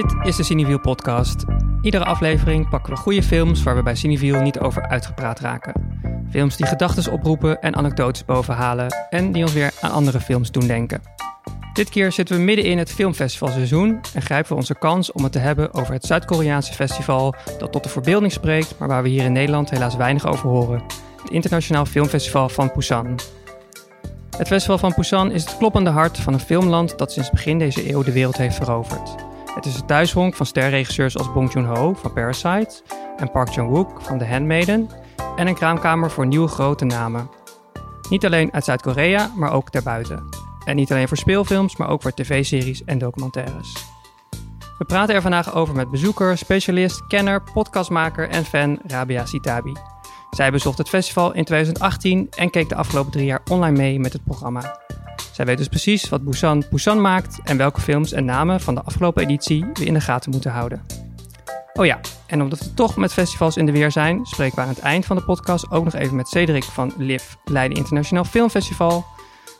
Dit is de Cineviel podcast. Iedere aflevering pakken we goede films waar we bij Cineviel niet over uitgepraat raken. Films die gedachten oproepen en anekdotes bovenhalen en die ons weer aan andere films doen denken. Dit keer zitten we midden in het filmfestivalseizoen en grijpen we onze kans om het te hebben over het Zuid-Koreaanse festival dat tot de verbeelding spreekt, maar waar we hier in Nederland helaas weinig over horen. Het Internationaal Filmfestival van Busan. Het Festival van Busan is het kloppende hart van een filmland dat sinds begin deze eeuw de wereld heeft veroverd. Het is het thuishonk van sterregisseurs als Bong Joon-ho van Parasite en Park Chan-wook van The Handmaiden en een kraamkamer voor nieuwe grote namen. Niet alleen uit Zuid-Korea, maar ook daarbuiten. En niet alleen voor speelfilms, maar ook voor tv-series en documentaires. We praten er vandaag over met bezoeker, specialist, kenner, podcastmaker en fan Rabia Sitabi. Zij bezocht het festival in 2018 en keek de afgelopen drie jaar online mee met het programma. Zij weet dus precies wat Busan Busan maakt en welke films en namen van de afgelopen editie we in de gaten moeten houden. Oh ja, en omdat we toch met festivals in de weer zijn, spreken we aan het eind van de podcast ook nog even met Cedric van LIV, Leiden Internationaal Filmfestival.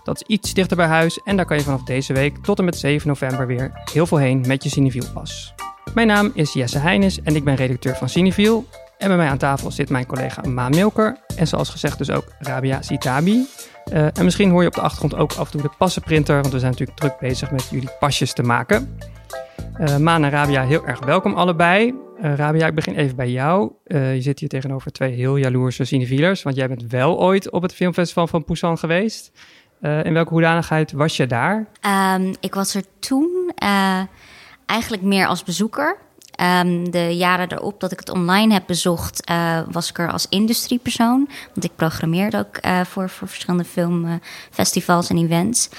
Dat is iets dichter bij huis en daar kan je vanaf deze week tot en met 7 november weer heel veel heen met je Cineviel pas. Mijn naam is Jesse Heijnis en ik ben redacteur van Cineviel. En bij mij aan tafel zit mijn collega Maan Milker en zoals gezegd dus ook Rabia Sitabi. Uh, en misschien hoor je op de achtergrond ook af en toe de passenprinter, want we zijn natuurlijk druk bezig met jullie pasjes te maken. Uh, Maan en Rabia, heel erg welkom allebei. Uh, Rabia, ik begin even bij jou. je zit hier tegenover twee heel jaloerse cinefielers, want jij bent wel ooit op het filmfestival van Busan geweest. in welke hoedanigheid was je daar? Um, ik was er toen eigenlijk meer als bezoeker. Um, de jaren erop dat ik het online heb bezocht, uh, was ik er als industriepersoon. Want ik programmeerde ook uh, voor, voor verschillende filmfestivals en events. Uh,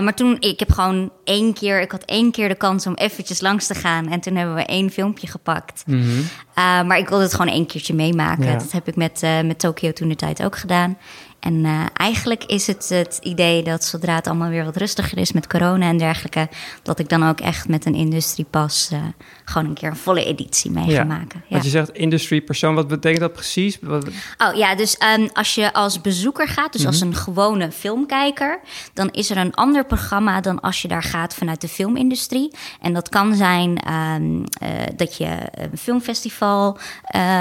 maar toen, ik heb gewoon één keer, ik had één keer de kans om eventjes langs te gaan. En toen hebben we één filmpje gepakt. Mm -hmm. maar ik wilde het gewoon één keertje meemaken. Ja. Dat heb ik met, met Tokyo toen de tijd ook gedaan. En uh, eigenlijk is het het idee dat zodra het allemaal weer wat rustiger is met corona en dergelijke, dat ik dan ook echt met een industriepas uh, gewoon een keer een volle editie mee ja. ga maken. Ja. Want je zegt industriepersoon, wat betekent dat precies? Wat... Oh ja, dus um, als je als bezoeker gaat, dus mm -hmm. als een gewone filmkijker, dan is er een ander programma dan als je daar gaat vanuit de filmindustrie. En dat kan zijn um, uh, dat je een filmfestival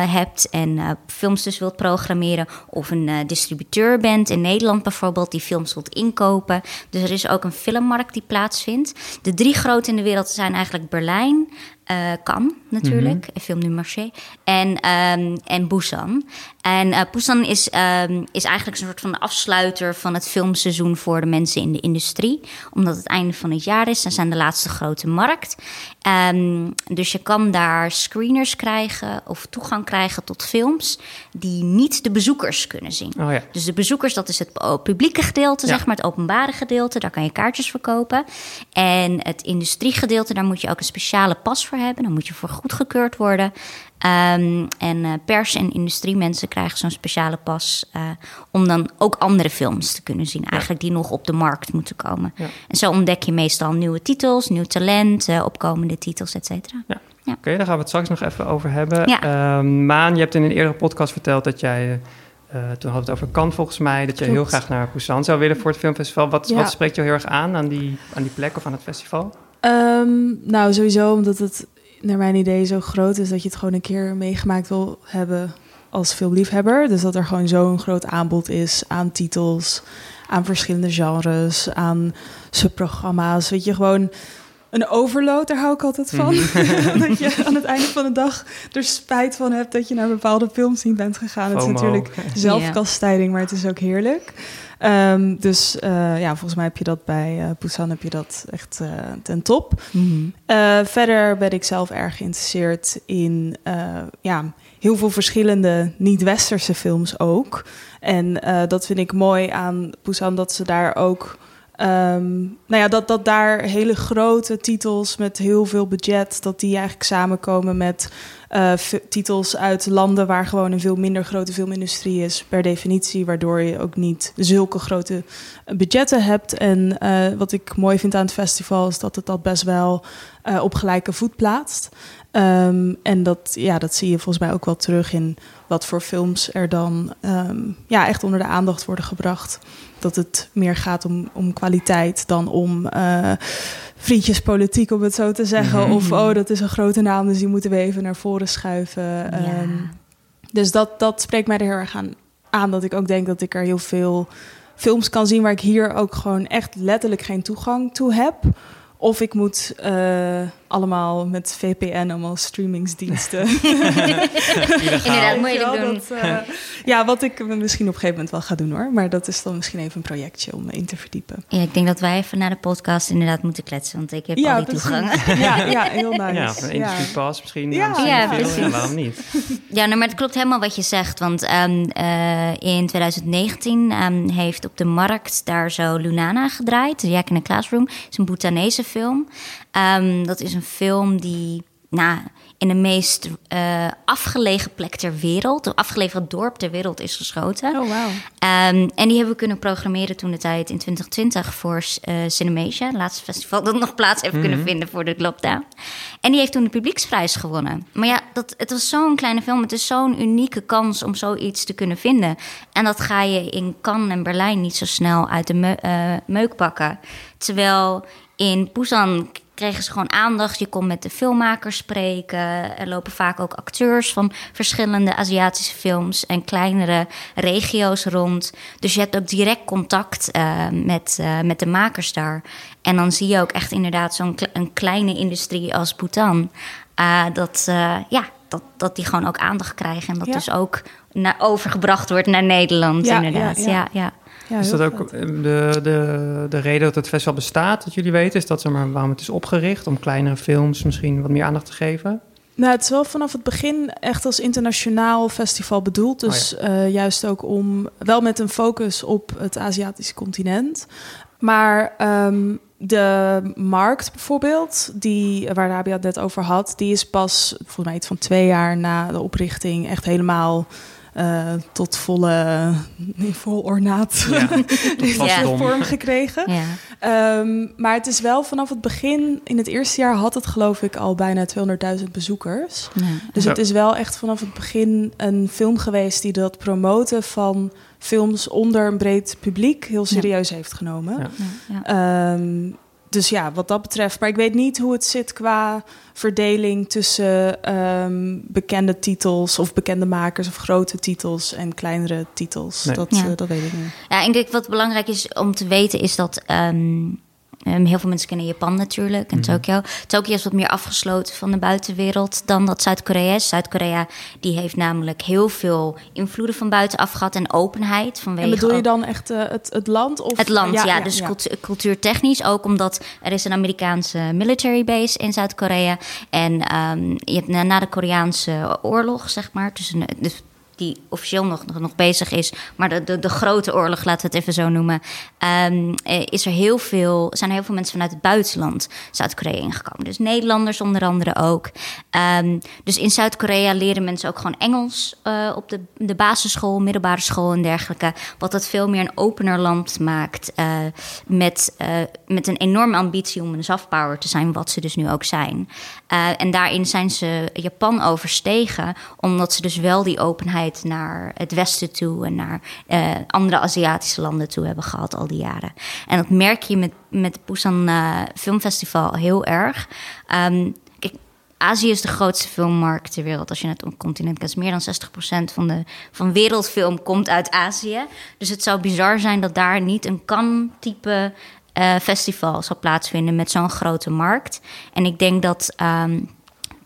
hebt en films dus wilt programmeren of een distributeur bent in Nederland bijvoorbeeld, die films wilt inkopen. Dus er is ook een filmmarkt die plaatsvindt. De drie grote in de wereld zijn eigenlijk Berlijn, uh, Cannes natuurlijk, mm -hmm. Film du Marché, en, um, en Busan. En uh, Busan is, um, is eigenlijk een soort van afsluiter van het filmseizoen voor de mensen in de industrie. Omdat het einde van het jaar is, en zijn de laatste grote markt. Um, dus je kan daar screeners krijgen of toegang krijgen tot films die niet de bezoekers kunnen zien. Oh ja. Dus de bezoekers, dat is het publieke gedeelte, ja. zeg maar, het openbare gedeelte. Daar kan je kaartjes verkopen. En het industriegedeelte, daar moet je ook een speciale pas voor hebben. Dan moet je voor goedgekeurd worden. Um, en uh, pers- en industriemensen krijgen zo'n speciale pas uh, om dan ook andere films te kunnen zien, eigenlijk die nog op de markt moeten komen. Ja. En zo ontdek je meestal nieuwe titels, nieuw talent, uh, opkomende titels, et cetera. Ja. Ja. Oké, okay, daar gaan we het straks nog even over hebben. Ja. Um, Maan, je hebt in een eerdere podcast verteld dat jij, toen hadden we het over Cannes volgens mij, dat je heel graag naar Busan zou willen voor het filmfestival. Wat, wat spreekt jou heel erg aan, aan die, aan die plek of aan het festival? Um, nou, sowieso omdat het naar mijn idee zo groot is dat je het gewoon een keer meegemaakt wil hebben als filmliefhebber. Dus dat er gewoon zo'n groot aanbod is aan titels, aan verschillende genres, aan subprogramma's. Weet je, gewoon een overload, daar hou ik altijd van. Mm. dat je aan het einde van de dag er spijt van hebt dat je naar bepaalde films niet bent gegaan. Het is natuurlijk zelfkastijding, maar het is ook heerlijk. Um, dus uh, ja, volgens mij heb je dat bij uh, Busan heb je dat echt uh, ten top. Mm -hmm. verder ben ik zelf erg geïnteresseerd in ja, heel veel verschillende niet-westerse films ook. En dat vind ik mooi aan Busan, dat ze daar ook... Um, nou ja, dat, dat daar hele grote titels met heel veel budget, dat die eigenlijk samenkomen met eh, titels uit landen waar gewoon een veel minder grote filmindustrie is, per definitie, waardoor je ook niet zulke grote budgetten hebt. En eh, wat ik mooi vind aan het festival is dat het dat best wel op gelijke voet plaatst. Um, en dat, ja, dat zie je volgens mij ook wel terug in wat voor films er dan um, ja, echt onder de aandacht worden gebracht. Dat het meer gaat om, om kwaliteit dan om uh, vriendjespolitiek, om het zo te zeggen. Mhm. Of oh, dat is een grote naam, dus die moeten we even naar voren schuiven. Ja. Um, dus dat, dat spreekt mij er heel erg aan, aan. Dat ik ook denk dat ik er heel veel films kan zien waar ik hier ook gewoon echt letterlijk geen toegang toe heb. Of ik moet uh, allemaal met VPN, allemaal streamingsdiensten. Inderdaad, moeilijk doen. Dat, uh, ja, wat ik misschien op een gegeven moment wel ga doen hoor. Maar dat is dan misschien even een projectje om me in te verdiepen. Ja, ik denk dat wij even naar de podcast inderdaad moeten kletsen. Want ik heb ja, al die toegang. Ja, ja, heel nice. Ja, een industry pass misschien. Ja, ja, precies. waarom niet? Ja, nou, maar het klopt helemaal wat je zegt. Want um, uh, in 2019 um, heeft op de markt daar zo Lunana gedraaid. Jack in the Classroom. Het is een Bhutanese film. Um, dat is een film die nou, in de meest uh, afgelegen plek ter wereld, de afgelegen dorp ter wereld is geschoten. Oh, wow. Um, en die hebben we kunnen programmeren toen de tijd in 2020 voor uh, Cinemasia, het laatste festival dat nog plaats heeft kunnen mhm. vinden voor de lockdown. En die heeft toen de publieksprijs gewonnen. Maar ja, dat, het was zo'n kleine film. Het is zo'n unieke kans om zoiets te kunnen vinden. En dat ga je in Cannes en Berlijn niet zo snel uit de me uh, meuk pakken. Terwijl in Busan kregen ze gewoon aandacht. Je kon met de filmmakers spreken. Er lopen vaak ook acteurs van verschillende Aziatische films en kleinere regio's rond. Dus je hebt ook direct contact uh, met, uh, met de makers daar. En dan zie je ook echt inderdaad zo'n kle een kleine industrie als Bhutan. Uh, dat, ja, dat, dat die gewoon ook aandacht krijgen. En dat ja. dus ook naar, overgebracht wordt naar Nederland, ja, inderdaad. ja. ja. ja. Ja, is dat ook de, de, de reden dat het festival bestaat, dat jullie weten? Is dat zeg maar, waarom het is opgericht? Om kleinere films misschien wat meer aandacht te geven? Nou, het is wel vanaf het begin echt als internationaal festival bedoeld. Dus oh ja. uh, juist ook om, wel met een focus op het Aziatische continent. Maar um, de markt bijvoorbeeld, die, waar Rabia het net over had, die is pas volgens mij iets van twee jaar na de oprichting echt helemaal uh, tot volle, vol ornaat ja, ja. vorm gekregen. Ja. Um, maar het is wel vanaf het begin, in het eerste jaar had het geloof ik al bijna 200.000 bezoekers. Dus het is wel echt vanaf het begin een film geweest die dat promoten van films onder een breed publiek heel serieus heeft genomen. Um, dus ja, wat dat betreft. Maar ik weet niet hoe het zit qua verdeling tussen um, bekende titels of bekende makers of grote titels en kleinere titels. Dat, ja. uh, dat weet ik niet. Ja, ik denk wat belangrijk is om te weten is dat. Um, Um, heel veel mensen kennen Japan natuurlijk en mm -hmm. Tokio. Tokio is wat meer afgesloten van de buitenwereld dan dat Zuid-Korea is. Zuid-Korea die heeft namelijk heel veel invloeden van buitenaf gehad en openheid. Vanwege en bedoel je dan echt uh, het, het land? Of? Het land, ja. ja, ja dus ja. cultuurtechnisch. Ook omdat er is een Amerikaanse military base in Zuid-Korea. En um, je hebt na, na, de Koreaanse oorlog, zeg maar, tussen, dus die officieel nog, nog bezig is, maar de, de, de grote oorlog, laten we het even zo noemen, um, is er heel veel, zijn er heel veel mensen vanuit het buitenland Zuid-Korea ingekomen. Dus Nederlanders onder andere ook. Um, dus in Zuid-Korea leren mensen ook gewoon Engels uh, op de, de basisschool, middelbare school en dergelijke. Wat het veel meer een opener land maakt. Uh, met, met een enorme ambitie om een soft power te zijn, wat ze dus nu ook zijn. En daarin zijn ze Japan overstegen, omdat ze dus wel die openheid naar het westen toe en naar uh, andere Aziatische landen toe hebben gehad al die jaren. En dat merk je met, met het Busan uh, Filmfestival heel erg. Um, kijk, Azië is de grootste filmmarkt ter wereld. Als je het continent kijkt, meer dan 60% van de van wereldfilm komt uit Azië. Dus het zou bizar zijn dat daar niet een kan-type uh, festival zal plaatsvinden met zo'n grote markt. En ik denk dat. Um,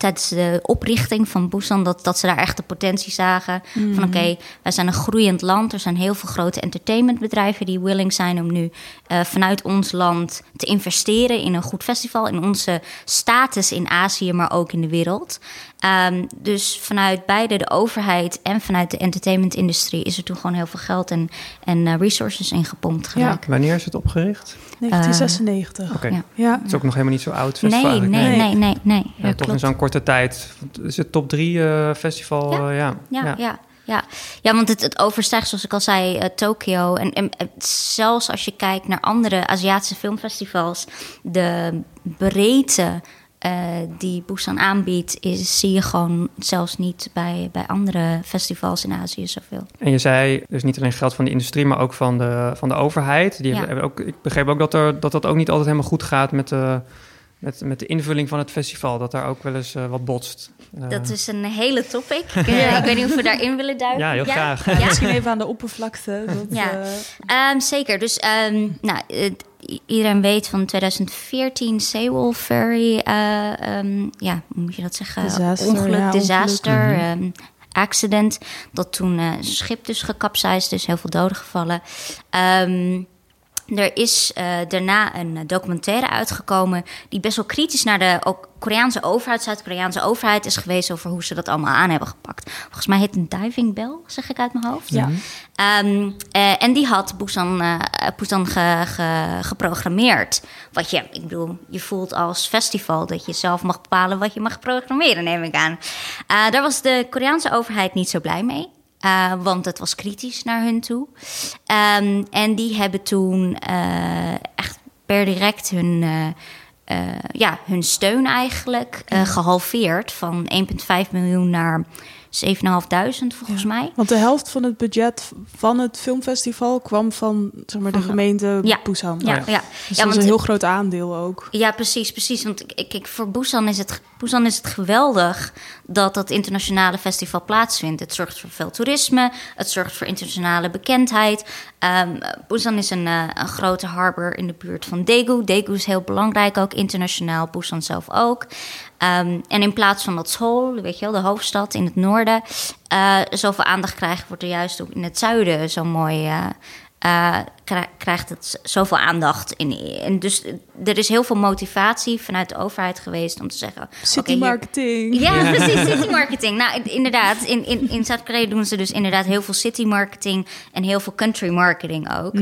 tijdens de oprichting van Busan dat, dat ze daar echt de potentie zagen. Mm. Van oké, okay, wij zijn een groeiend land. Er zijn heel veel grote entertainmentbedrijven die willing zijn om nu uh, vanuit ons land te investeren in een goed festival. In onze status in Azië, maar ook in de wereld. Ehm, dus vanuit beide de overheid en vanuit de entertainment-industrie is er toen gewoon heel veel geld en, en uh, resources ingepompt geraakt. Wanneer is het opgericht? 1996. Uh, Oké. Ja. Ja. Het is ook nog helemaal niet zo oud. Nee, festival nee, eigenlijk. nee, nee, nee. Ja, Ja, toch in zo'n korte tijd. Is het top drie eh, festival? Ja. eh, ja. Ja, ja. ja, ja. want het, het overstijgt, zoals ik al zei, eh, Tokio. En, en eh, zelfs als je kijkt naar andere Aziatische filmfestivals, de breedte eh, die Busan aanbiedt, is, zie je gewoon zelfs niet bij, bij andere festivals in Azië zoveel. En je zei dus niet alleen geld van de industrie, maar ook van de, van de overheid. Die Ja. hebben ook, ik begreep ook dat, er, dat dat ook niet altijd helemaal goed gaat met de, met, met de invulling van het festival. Dat daar ook wel eens eh, wat botst. Eh, Dat is een hele topic. Ik, ik weet niet of we daarin willen duiken. Ja, heel graag. Ja? Misschien even aan de oppervlakte. Dat, Ja. eh, Ehm, zeker. Dus ehm, nou, het- iedereen weet van 2014 Sewol Ferry, eh, ehm, ja, hoe moet je dat zeggen? Disaster, ongeluk, ja, disaster, Mhm. ehm, accident. Dat toen eh, een schip dus gekapseisd, dus heel veel doden gevallen. Ehm, er is eh, daarna een eh, documentaire uitgekomen die best wel kritisch naar de ook Koreaanse overheid, Zuid-Koreaanse overheid is geweest over hoe ze dat allemaal aan hebben gepakt. Volgens mij heet het een diving bell, zeg ik uit mijn hoofd. Ja. Ehm, eh, en die had Busan, Busan ge- ge- geprogrammeerd. Wat je, ik bedoel, je voelt als festival dat je zelf mag bepalen wat je mag programmeren, neem ik aan. Daar was de Koreaanse overheid niet zo blij mee. Eh, want het was kritisch naar hun toe. Ehm, en die hebben toen eh, echt per direct hun, eh, ja, hun steun eigenlijk eh, gehalveerd. Van 1,5 miljoen naar 7.500 volgens Ja. mij. Want de helft van het budget van het filmfestival kwam van zeg maar, de gemeente Ja. Busan. Ja, ja. ja. Dus ja dat is een heel groot aandeel ook. Ja, precies, precies. Want ik, ik, ik- voor Busan is, het, Busan is het geweldig dat dat internationale festival plaatsvindt. Het zorgt voor veel toerisme, het zorgt voor internationale bekendheid. Ehm Busan is een, eh, een grote harbor in de buurt van Daegu. Daegu is heel belangrijk, ook internationaal. Busan zelf ook. Ehm, en in plaats van dat Seoul, weet je wel, de hoofdstad in het noorden, eh, zoveel aandacht krijgt, wordt er juist ook in het zuiden zo mooi. eh, eh, krij- krijgt het zoveel aandacht. In, en dus er is heel veel motivatie vanuit de overheid geweest om te zeggen... City hier- marketing. ja, precies, city marketing. Nou, in- inderdaad, in, in, in Zuid-Korea doen ze dus inderdaad heel veel city marketing en heel veel country marketing ook.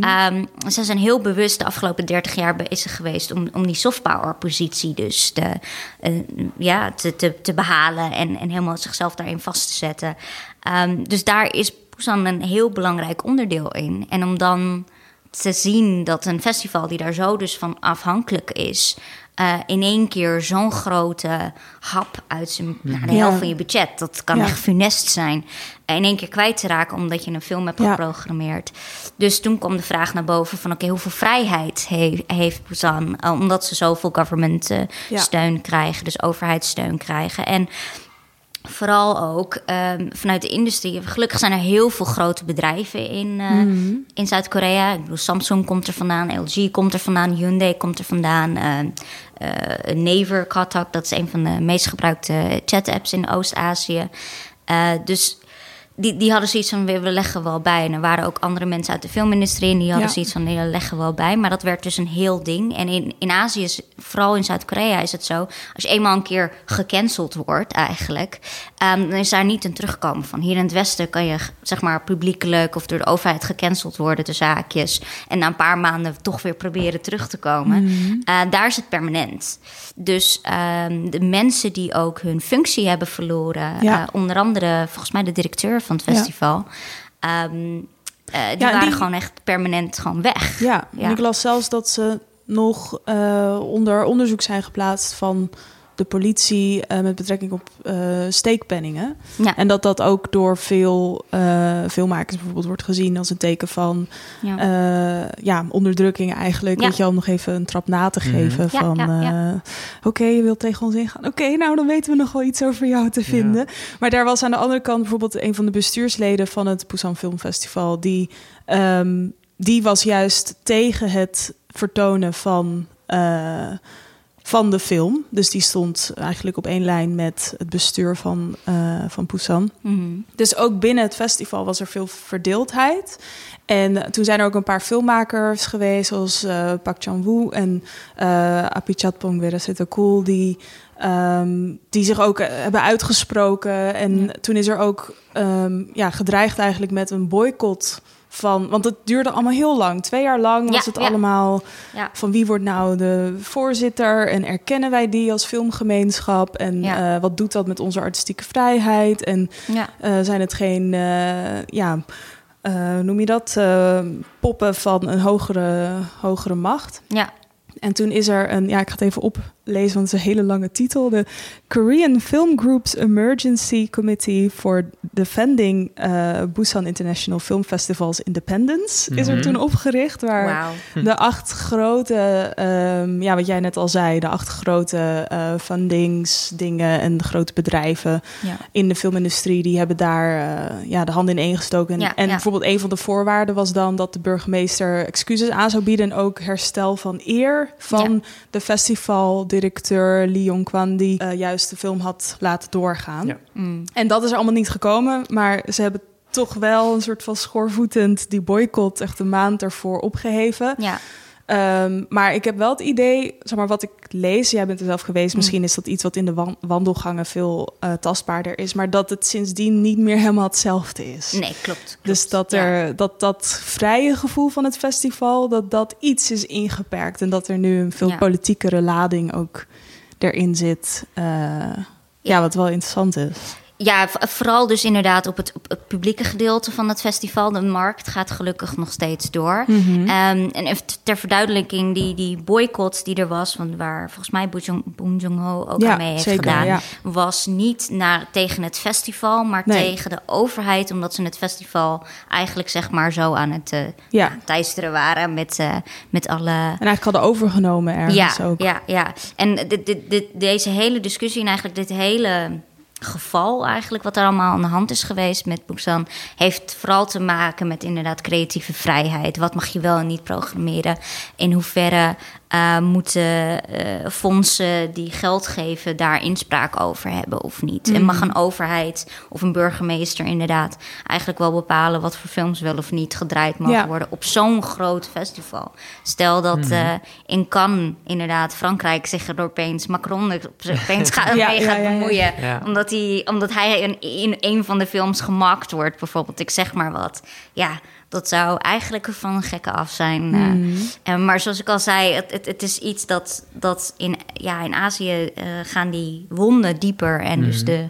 Ehm, ze zijn heel bewust de afgelopen 30 jaar bezig geweest om, om die soft power positie dus te, eh, ja, te, te, te behalen en, en helemaal zichzelf daarin vast te zetten. Ehm, dus daar is Busan een heel belangrijk onderdeel in. En om dan te zien dat een festival die daar zo dus van afhankelijk is, eh, in één keer zo'n grote hap uit zijn nou, de Ja. helft van je budget, dat kan Ja. echt funest zijn, in één keer kwijt te raken omdat je een film hebt Ja. geprogrammeerd. Dus toen kwam de vraag naar boven van oké, hoeveel vrijheid he- heeft Busan, eh, omdat ze zoveel government eh, Ja. steun krijgen, dus overheidssteun krijgen. En vooral ook ehm, vanuit de industrie. Gelukkig zijn er heel veel grote bedrijven in, eh, in Zuid-Korea. Ik bedoel, Samsung komt er vandaan, LG komt er vandaan, Hyundai komt er vandaan. eh, Naver, Katak, dat is een van de meest gebruikte chat-apps in Oost-Azië. Eh, dus die, die hadden zoiets van, we leggen wel bij. En er waren ook andere mensen uit de filmindustrie... en die hadden Ja. zoiets van, nee, we leggen wel bij. Maar dat werd dus een heel ding. En in, in Azië, is, vooral in Zuid-Korea, is het zo... als je eenmaal een keer gecanceld wordt eigenlijk... ehm, dan is daar niet een terugkomen van. Hier in het Westen kan je, zeg maar, publiekelijk... of door de overheid gecanceld worden, de zaakjes... en na een paar maanden toch weer proberen terug te komen. Eh, daar is het permanent. Dus ehm, de mensen die ook hun functie hebben verloren... Ja. eh, onder andere, volgens mij de directeur van het Ja. festival... ehm, eh, die Ja, waren die- gewoon echt permanent gewoon weg. Ja, Ja. en ik las zelfs dat ze nog eh, onder onderzoek zijn geplaatst van de politie eh, met betrekking op eh, steekpenningen. Ja. En dat dat ook door veel uh, filmmakers bijvoorbeeld wordt gezien als een teken van Ja. uh, ja, onderdrukking eigenlijk. Ja. Weet je al nog even een trap na te geven Ja, van ja, ja. uh, oké, je wilt tegen ons ingaan. Oké, nou dan weten we nog wel iets over jou te vinden. Maar daar was aan de andere kant bijvoorbeeld een van de bestuursleden van het Busan Filmfestival die, um, die was juist tegen het vertonen van uh, van de film. Dus die stond eigenlijk op één lijn met het bestuur van, uh, van Busan. -hmm. Dus ook binnen het festival was er veel verdeeldheid. En toen zijn er ook een paar filmmakers geweest, zoals uh, Park Chan-wook en uh, Apichat Pongwera Cool, die ehm, die zich ook eh, hebben uitgesproken. En toen is er ook ehm, ja, gedreigd eigenlijk met een boycott van, want het duurde allemaal heel lang. Twee jaar lang was Ja, het ja. allemaal Ja. van wie wordt nou de voorzitter en erkennen wij die als filmgemeenschap en eh, wat doet dat met onze artistieke vrijheid en eh, zijn het geen, eh, ja, noem je dat, poppen van een hogere, hogere macht. Ja. En toen is er een, ja, ik ga het even want het is een hele lange titel. De Korean Film Group's Emergency Committee for Defending eh, Busan International Film Festival's Independence is er Mhm. toen opgericht. Waar Wauw. de acht grote, ehm, ja, wat jij net al zei, de acht grote eh fundingsdingen en de grote bedrijven Ja. in de filmindustrie, die hebben daar eh, ja, de handen in één gestoken. En, Ja, en ja. bijvoorbeeld een van de voorwaarden was dan dat de burgemeester excuses aan zou bieden en ook herstel van eer van de festivaldirecteur Lee Yong-kwan, die eh, juist de film had laten doorgaan. Ja. Mm. En dat is er allemaal niet gekomen, maar ze hebben toch wel een soort van schoorvoetend die boycott echt een maand ervoor opgeheven. Ja. Ehm, maar ik heb wel het idee, zeg maar, wat ik lees, jij bent er zelf geweest, Mm. misschien is dat iets wat in de wan- wandelgangen veel eh, tastbaarder is, maar dat het sindsdien niet meer helemaal hetzelfde is. Nee, klopt. klopt. Dus dat, Ja. er, dat dat vrije gevoel van het festival, dat dat iets is ingeperkt en dat er nu een veel Ja. politiekere lading ook erin zit. eh, ja, wat wel interessant is. Ja, vooral dus inderdaad op het, op het publieke gedeelte van het festival. De markt gaat gelukkig nog steeds door. Mhm. Ehm, en even ter verduidelijking, die, die boycott die er was... Want waar volgens mij Bong Joon-ho ook Ja, aan mee heeft zeker, gedaan... ja. was niet naar, tegen het festival, maar Nee. tegen de overheid... omdat ze het festival eigenlijk zeg maar zo aan het Ja. teisteren waren... met, eh, met alle En eigenlijk hadden overgenomen ergens ja, ook. Ja, ja. En dit, dit, dit, deze hele discussie en eigenlijk dit hele geval eigenlijk wat er allemaal aan de hand is geweest met Busan heeft vooral te maken met inderdaad creatieve vrijheid. Wat mag je wel en niet programmeren? In hoeverre eh, moeten eh, fondsen die geld geven daar inspraak over hebben of niet? En mag een overheid of een burgemeester inderdaad eigenlijk wel bepalen wat voor films wel of niet gedraaid mogen Ja. worden op zo'n groot festival? Stel dat eh, in Cannes inderdaad Frankrijk zich er opeens Macron er opeens gaat, Ja, mee ja, gaat ja, ja. bemoeien, Ja. omdat hij, omdat hij in, in een van de films gemaakt wordt, bijvoorbeeld. Ik zeg maar wat. Ja, dat zou eigenlijk van een gekke af zijn. eh. Mhm. En, maar zoals ik al zei, het, het, het is iets dat, dat in, ja, in Azië eh, gaan die wonden dieper. En dus de,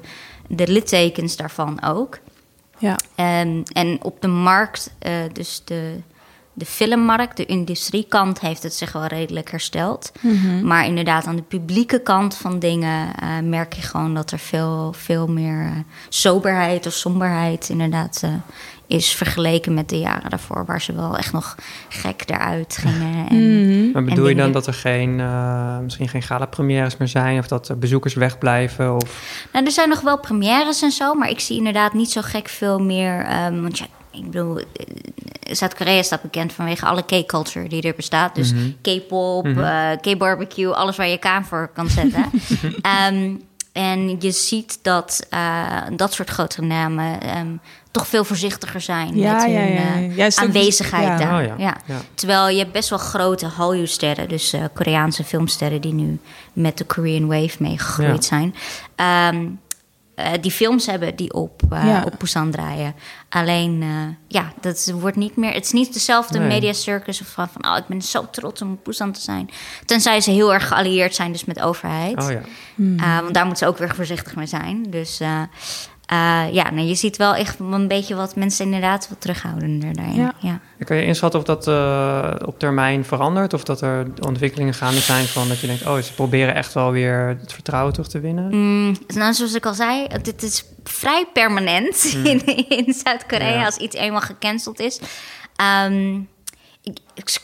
de littekens daarvan ook. Ja. En, en op de markt, eh, dus de, de filmmarkt, de industriekant, heeft het zich wel redelijk hersteld. Maar inderdaad, aan de publieke kant van dingen eh, merk je gewoon dat er veel, veel meer soberheid of somberheid inderdaad eh, is vergeleken met de jaren daarvoor, waar ze wel echt nog gek eruit gingen. En, Maar En bedoel je dan dat er geen, eh, misschien geen gala-premières meer zijn... of dat er bezoekers wegblijven? Of... Nou, er zijn nog wel premières en zo, maar ik zie inderdaad niet zo gek veel meer. ehm, want ja, ik bedoel, eh, Zuid-Korea staat bekend vanwege alle K-culture die er bestaat. Dus K-pop, eh, K-barbecue, alles waar je kaan voor kan zetten. Ehm, en je ziet dat eh, dat soort grotere namen ehm, toch veel voorzichtiger zijn Ja, met hun ja, ja, ja. eh, aanwezigheid ja. daar. Oh, ja. Ja. Ja. Terwijl je hebt best wel grote Hollywood-sterren, dus eh, Koreaanse filmsterren die nu met de Korean Wave meegegroeid Ja. zijn. Ehm, eh, die films hebben die op, eh Ja. op Busan draaien. Alleen, eh, ja, dat wordt niet meer. Het is niet dezelfde Nee. media circus of van, van, oh, ik ben zo trots om op Busan te zijn. Tenzij ze heel erg geallieerd zijn, dus met de overheid. Oh ja. Eh, want daar moeten ze ook weer voorzichtig mee zijn. Dus eh, ja, nou, je ziet wel echt een beetje wat mensen inderdaad wat terughoudender daarin. Ja. Ja. Kun je inschatten of dat eh, op termijn verandert? Of dat er ontwikkelingen gaande zijn van dat je denkt... oh, ze proberen echt wel weer het vertrouwen terug te winnen? Mm, nou, zoals ik al zei, dit is vrij permanent in, in Zuid-Korea Ja. als iets eenmaal gecanceld is. Ehm,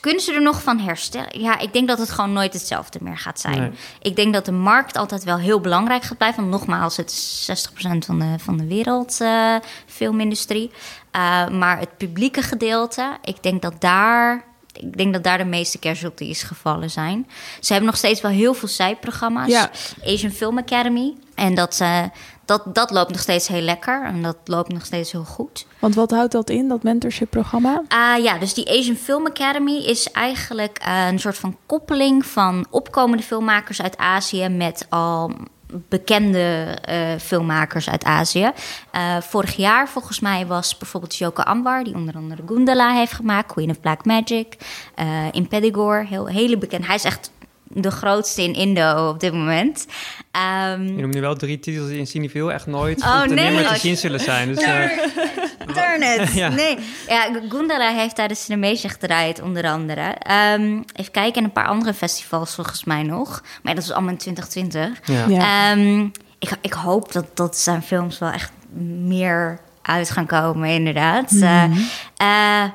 kunnen ze er nog van herstellen? Ja, ik denk dat het gewoon nooit hetzelfde meer gaat zijn. Nee. Ik denk dat de markt altijd wel heel belangrijk gaat blijven. Want nogmaals, het is 60% van de, van de wereldfilmindustrie. Eh, maar het publieke gedeelte, ik denk dat daar... Ik denk dat daar de meeste casualties gevallen zijn. Ze hebben nog steeds wel heel veel zijprogramma's. Ja. Asian Film Academy. En dat, eh, dat, dat loopt nog steeds heel lekker. En dat loopt nog steeds heel goed. Want wat houdt dat in, dat mentorship-programma? Ah ja, dus die Asian Film Academy is eigenlijk eh, een soort van koppeling van opkomende filmmakers uit Azië met al bekende uh, filmmakers uit Azië. Uh, vorig jaar volgens mij was bijvoorbeeld Joko Anwar, die onder andere Gundala heeft gemaakt, Queen of Black Magic, uh, in Pedigore, heel hele bekend. Hij is echt de grootste in Indo op dit moment. Um, je noemt nu wel drie titels die in Cineville echt nooit oh, nee. meer te zien zullen zijn. Dus, uh, Turn it. ja. Nee. Ja, Gundala heeft daar de Cinemation gedraaid, onder andere. Um, even kijken, en een paar andere festivals volgens mij nog. Maar dat is allemaal in 2020. Ja. ja. Um, ik, ik hoop dat, dat zijn films wel echt meer uit gaan komen, inderdaad. Mm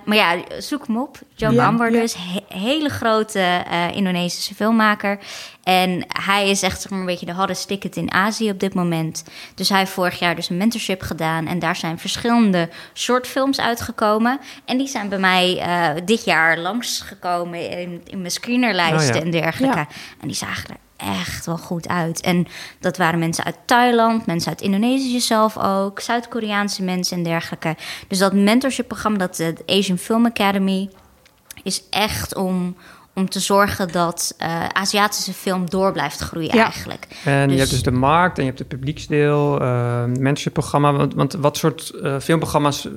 maar ja, zoek hem op. Joe ja, Amber dus, hele grote uh, Indonesische filmmaker. En hij is echt zeg maar, een beetje de hottest ticket in Azië op dit moment. Dus hij heeft vorig jaar dus een mentorship gedaan. En daar zijn verschillende shortfilms uitgekomen. En die zijn bij mij dit jaar langsgekomen in, in mijn screenerlijsten oh, en dergelijke. En die zagen er echt wel goed uit. En dat waren mensen uit Thailand, mensen uit Indonesië zelf ook, Zuid-Koreaanse mensen en dergelijke. Dus dat mentorship-programma, dat de Asian Film Academy, is echt om, om te zorgen dat uh, Aziatische film door blijft groeien ja. eigenlijk. En je dus- hebt dus de markt en je hebt het publieksdeel, uh, mentorship-programma. Want, want, wat soort uh, filmprogramma's,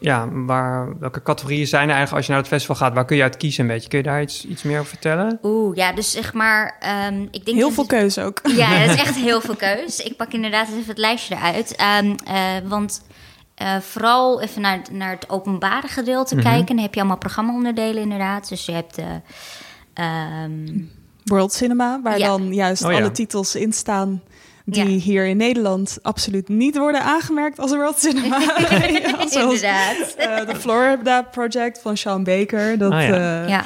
ja, waar, welke categorieën zijn er eigenlijk als je naar het festival gaat? Waar kun je uit kiezen een beetje? Kun je daar iets, iets meer over vertellen? Oeh, ja, dus zeg maar... Um, ik denk heel veel keuze ook. Ja, het is echt heel veel keuze. Ik pak inderdaad even het lijstje eruit. Um, want uh, vooral even naar, naar het openbare gedeelte mm -hmm. kijken. Dan heb je allemaal programma-onderdelen inderdaad. Dus je hebt... Uh, um... World Cinema, waar ja. dan juist oh, alle titels in staan die ja. hier in Nederland absoluut niet worden aangemerkt als World Cinema. Zoals, Inderdaad. Uh, de Florida Project van Sean Baker. Dat, oh, ja. Uh, ja.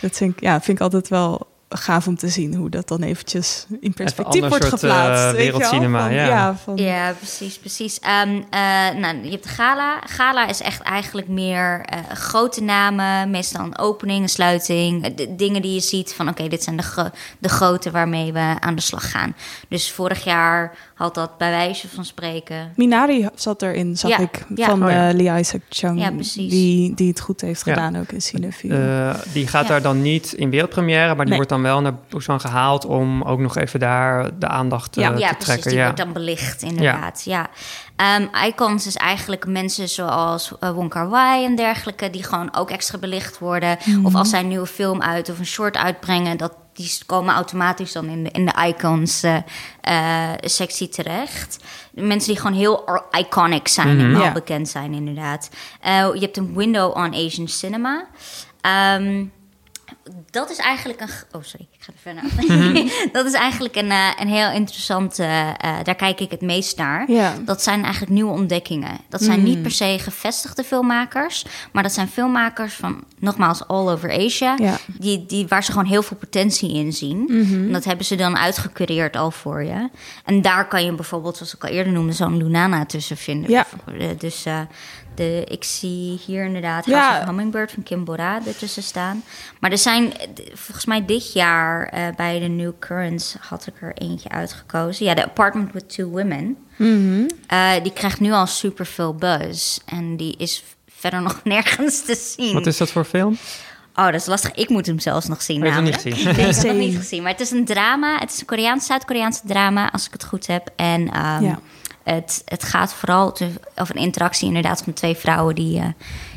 dat vind, ik, ja, vind ik altijd wel gaaf om te zien hoe dat dan eventjes in perspectief wordt soort, geplaatst. Uh, wereldcinema, ja. Ja, van... ja, precies, precies. Um, uh, nou, je hebt de gala. Gala is echt eigenlijk meer uh, grote namen, meestal een opening, een sluiting. De, dingen die je ziet van oké, okay, dit zijn de, gro de grote waarmee we aan de slag gaan. Dus vorig jaar had dat bij wijze van spreken. Minari zat erin, zag ja, ik, ja. van oh, ja. Lee Isaac Chung. Ja, precies. Die, die het goed heeft gedaan ook in Cinefiel. die gaat daar dan niet in wereldpremière, maar die nee. wordt dan wel naar Busan gehaald om ook nog even daar de aandacht ja, uh, ja, te precies, trekken. Die ja, wordt dan belicht, inderdaad. Ja. Um, icons is eigenlijk mensen zoals uh, Wong Kar Wai en dergelijke, die gewoon ook extra belicht worden. Mm. Of als zij een nieuwe film uit of een short uitbrengen, dat die komen automatisch dan in de, in de icons uh, uh, sectie terecht. Mensen die gewoon heel iconic zijn mm -hmm. en wel bekend zijn, inderdaad. Uh, je hebt een window on Asian cinema. Um, dat is eigenlijk een. Oh, sorry, ik ga er verder naar. dat is eigenlijk een, uh, een heel interessant. Uh, daar kijk ik het meest naar. Ja. Dat zijn eigenlijk nieuwe ontdekkingen. Dat zijn niet mm. per se gevestigde filmmakers, maar dat zijn filmmakers van, nogmaals, all over Asia. Ja. Die, die, waar ze gewoon heel veel potentie in zien. Mm -hmm. En dat hebben ze dan uitgecureerd al voor je. En daar kan je bijvoorbeeld, zoals ik al eerder noemde, zo'n Lunana tussen vinden. Ja. Dus de, ik zie hier inderdaad ja. Hummingbird van Kim Bora ertussen staan. Maar er zijn, volgens mij dit jaar uh, bij de New Currents had ik er eentje uitgekozen. Ja, The Apartment with Two Women. Mm -hmm. uh, die krijgt nu al super veel buzz. En die is verder nog nergens te zien. Wat is dat voor film? Oh, dat is lastig. Ik moet hem zelfs nog zien. Ik heb niet gezien. Nee, ik heb hem niet gezien. Maar het is een drama. Het is een Koreaans, Zuid-Koreaanse drama, als ik het goed heb. En um, ja. Het, het gaat vooral over een interactie inderdaad van twee vrouwen die, uh,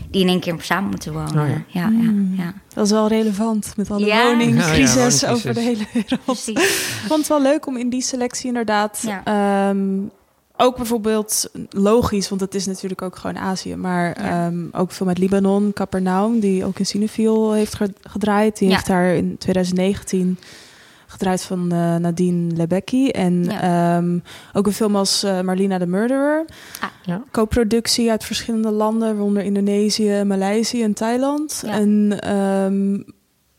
die in één keer samen moeten wonen. Oh ja. Ja, mm. ja, Dat is wel relevant met alle ja. woningcrisis over de hele wereld. Ik vond het wel leuk om in die selectie inderdaad... Um, ook bijvoorbeeld logisch, want het is natuurlijk ook gewoon Azië, maar ja. um, ook veel met Libanon, Capernaum, die ook in Cinefiel heeft gedraaid. Die heeft daar in 2019 gedraaid van uh, Nadine Lebecki. En ja. um, ook een film als uh, Marlina de Murderer. Ah, ja. Co-productie uit verschillende landen, waaronder Indonesië, Maleisië en Thailand. Ja. En um,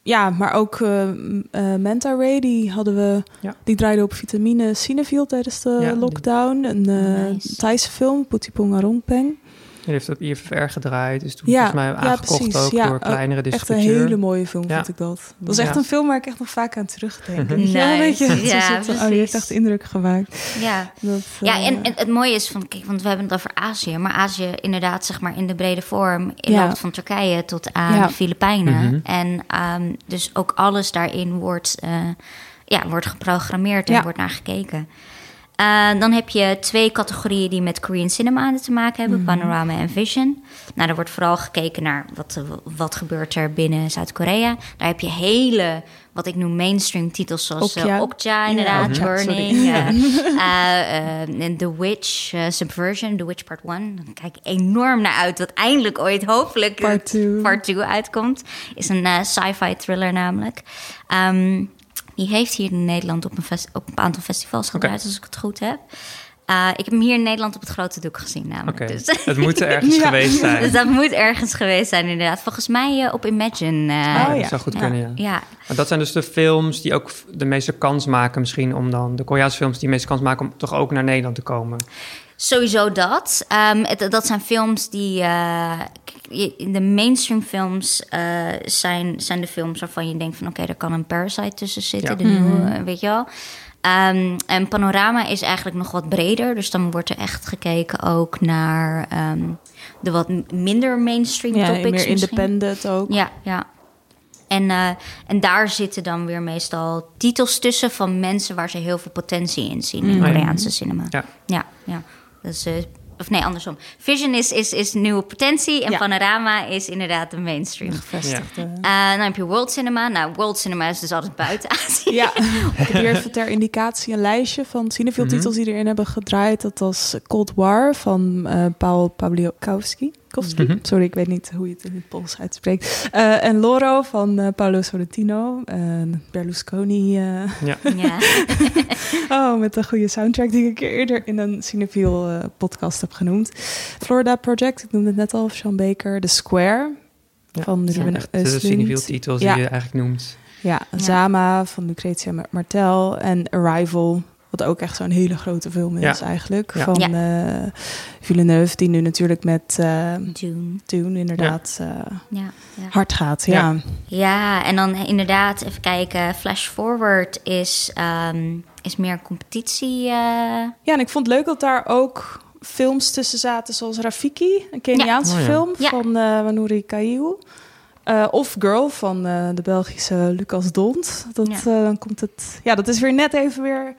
ja, maar ook uh, uh, Manta Ray, die hadden we, ja. die draaide op vitamine Cinefield tijdens de ja, lockdown. Een uh, nice. Thaise film, Putipong Arongpeng. Je heeft op IFR gedraaid, is toen ja, volgens mij aangekocht ook ja, door kleinere distributeur. Echt een hele mooie film, vond ik dat. Dat is echt een film waar ik echt nog vaak aan terugdenk. nice. Ja, weet je, ja, het, oh, die heeft echt indruk gemaakt. Ja, dat, ja uh, en, en, het mooie is, van, kijk, want we hebben het over Azië, maar Azië inderdaad, zeg maar, in de brede vorm, in ja. van Turkije tot aan de Filipijnen. Mm -hmm. En um, dus ook alles daarin wordt... Uh, ja, wordt geprogrammeerd en Ja. wordt naar gekeken. Eh, dan heb je twee categorieën die met Korean cinema te maken hebben: panorama en vision. Nou, er wordt vooral gekeken naar wat, wat gebeurt er binnen Zuid-Korea. Daar heb je hele, wat ik noem mainstream titels zoals eh, Okja. Okja, inderdaad, Ja, Burning, eh, eh, eh, en The Witch, eh, Subversion, The Witch Part 1. Daar kijk ik enorm naar uit, wat eindelijk ooit hopelijk Part het two. Part 2 uitkomt. Is een eh, sci-fi thriller namelijk. Ehm, die heeft hier in Nederland op een, op een aantal festivals gedraaid, als ik het goed heb. Eh, ik heb hem hier in Nederland op het grote doek gezien namelijk. Oké, Dus, het moet er ergens Ja. geweest zijn. dus dat moet ergens geweest zijn inderdaad. Volgens mij eh, op Imagine. eh, Oh, ja. Dat zou goed kunnen, ja. ja. Maar dat zijn dus de films die ook de meeste kans maken misschien om dan... De Koreaanse films die de meeste kans maken om toch ook naar Nederland te komen. Sowieso dat. Ehm, het- dat zijn films die. De mainstream films eh, zijn, zijn de films waarvan je denkt van oké, daar kan een Parasite tussen zitten. Ja. De nieuwe, eh, weet je wel. Ehm, en Panorama is eigenlijk nog wat breder. Dus dan wordt er echt gekeken ook naar ehm, de wat minder mainstream Ja, topics. meer misschien. independent ook. Ja, ja. En, eh, en daar zitten dan weer meestal titels tussen van mensen waar ze heel veel potentie in zien in Mm. Koreaanse cinema. Ja. ja, ja. Dus, eh, of nee, andersom. Vision is, is, is nieuwe potentie en Ja. Panorama is inderdaad de mainstream. Gevestigde. Eh, dan heb je World Cinema. Nou, World Cinema is dus altijd buiten Azië. Ja, ik heb hier even ter indicatie een lijstje van cinefilm Mhm. titels die erin hebben gedraaid. Dat was Cold War van eh Paul Pawlikowski. Mhm. Sorry, ik weet niet hoe je het in het Pools uitspreekt. Eh, en Loro van eh, Paolo Sorrentino. En Berlusconi. eh, Ja. Ja. oh, met een goede soundtrack die ik eerder in een cinefiel eh, podcast heb genoemd. Florida Project, ik noemde het net al, Sean Baker. The Square Ja. van Ja. Ruben cinefiel titels die Ja. je eigenlijk noemt. Ja, Zama van Lucretia Martel en Arrival, wat ook echt zo'n hele grote film is Ja. eigenlijk. Ja. Van Ja. eh, Villeneuve, die nu natuurlijk met eh Dune. Dune inderdaad eh, Ja, ja. hard gaat. Ja. Ja, en dan inderdaad, even kijken. Flash Forward is, ehm, is meer een competitie. eh, ja, en ik vond het leuk dat daar ook films tussen zaten zoals Rafiki, een Keniaanse Ja. Oh ja. film van eh Wanuri Kaiu. Eh, of Girl van eh, de Belgische Lucas Dont. Dat, Ja. eh, dan komt het, ja, dat is weer net even weer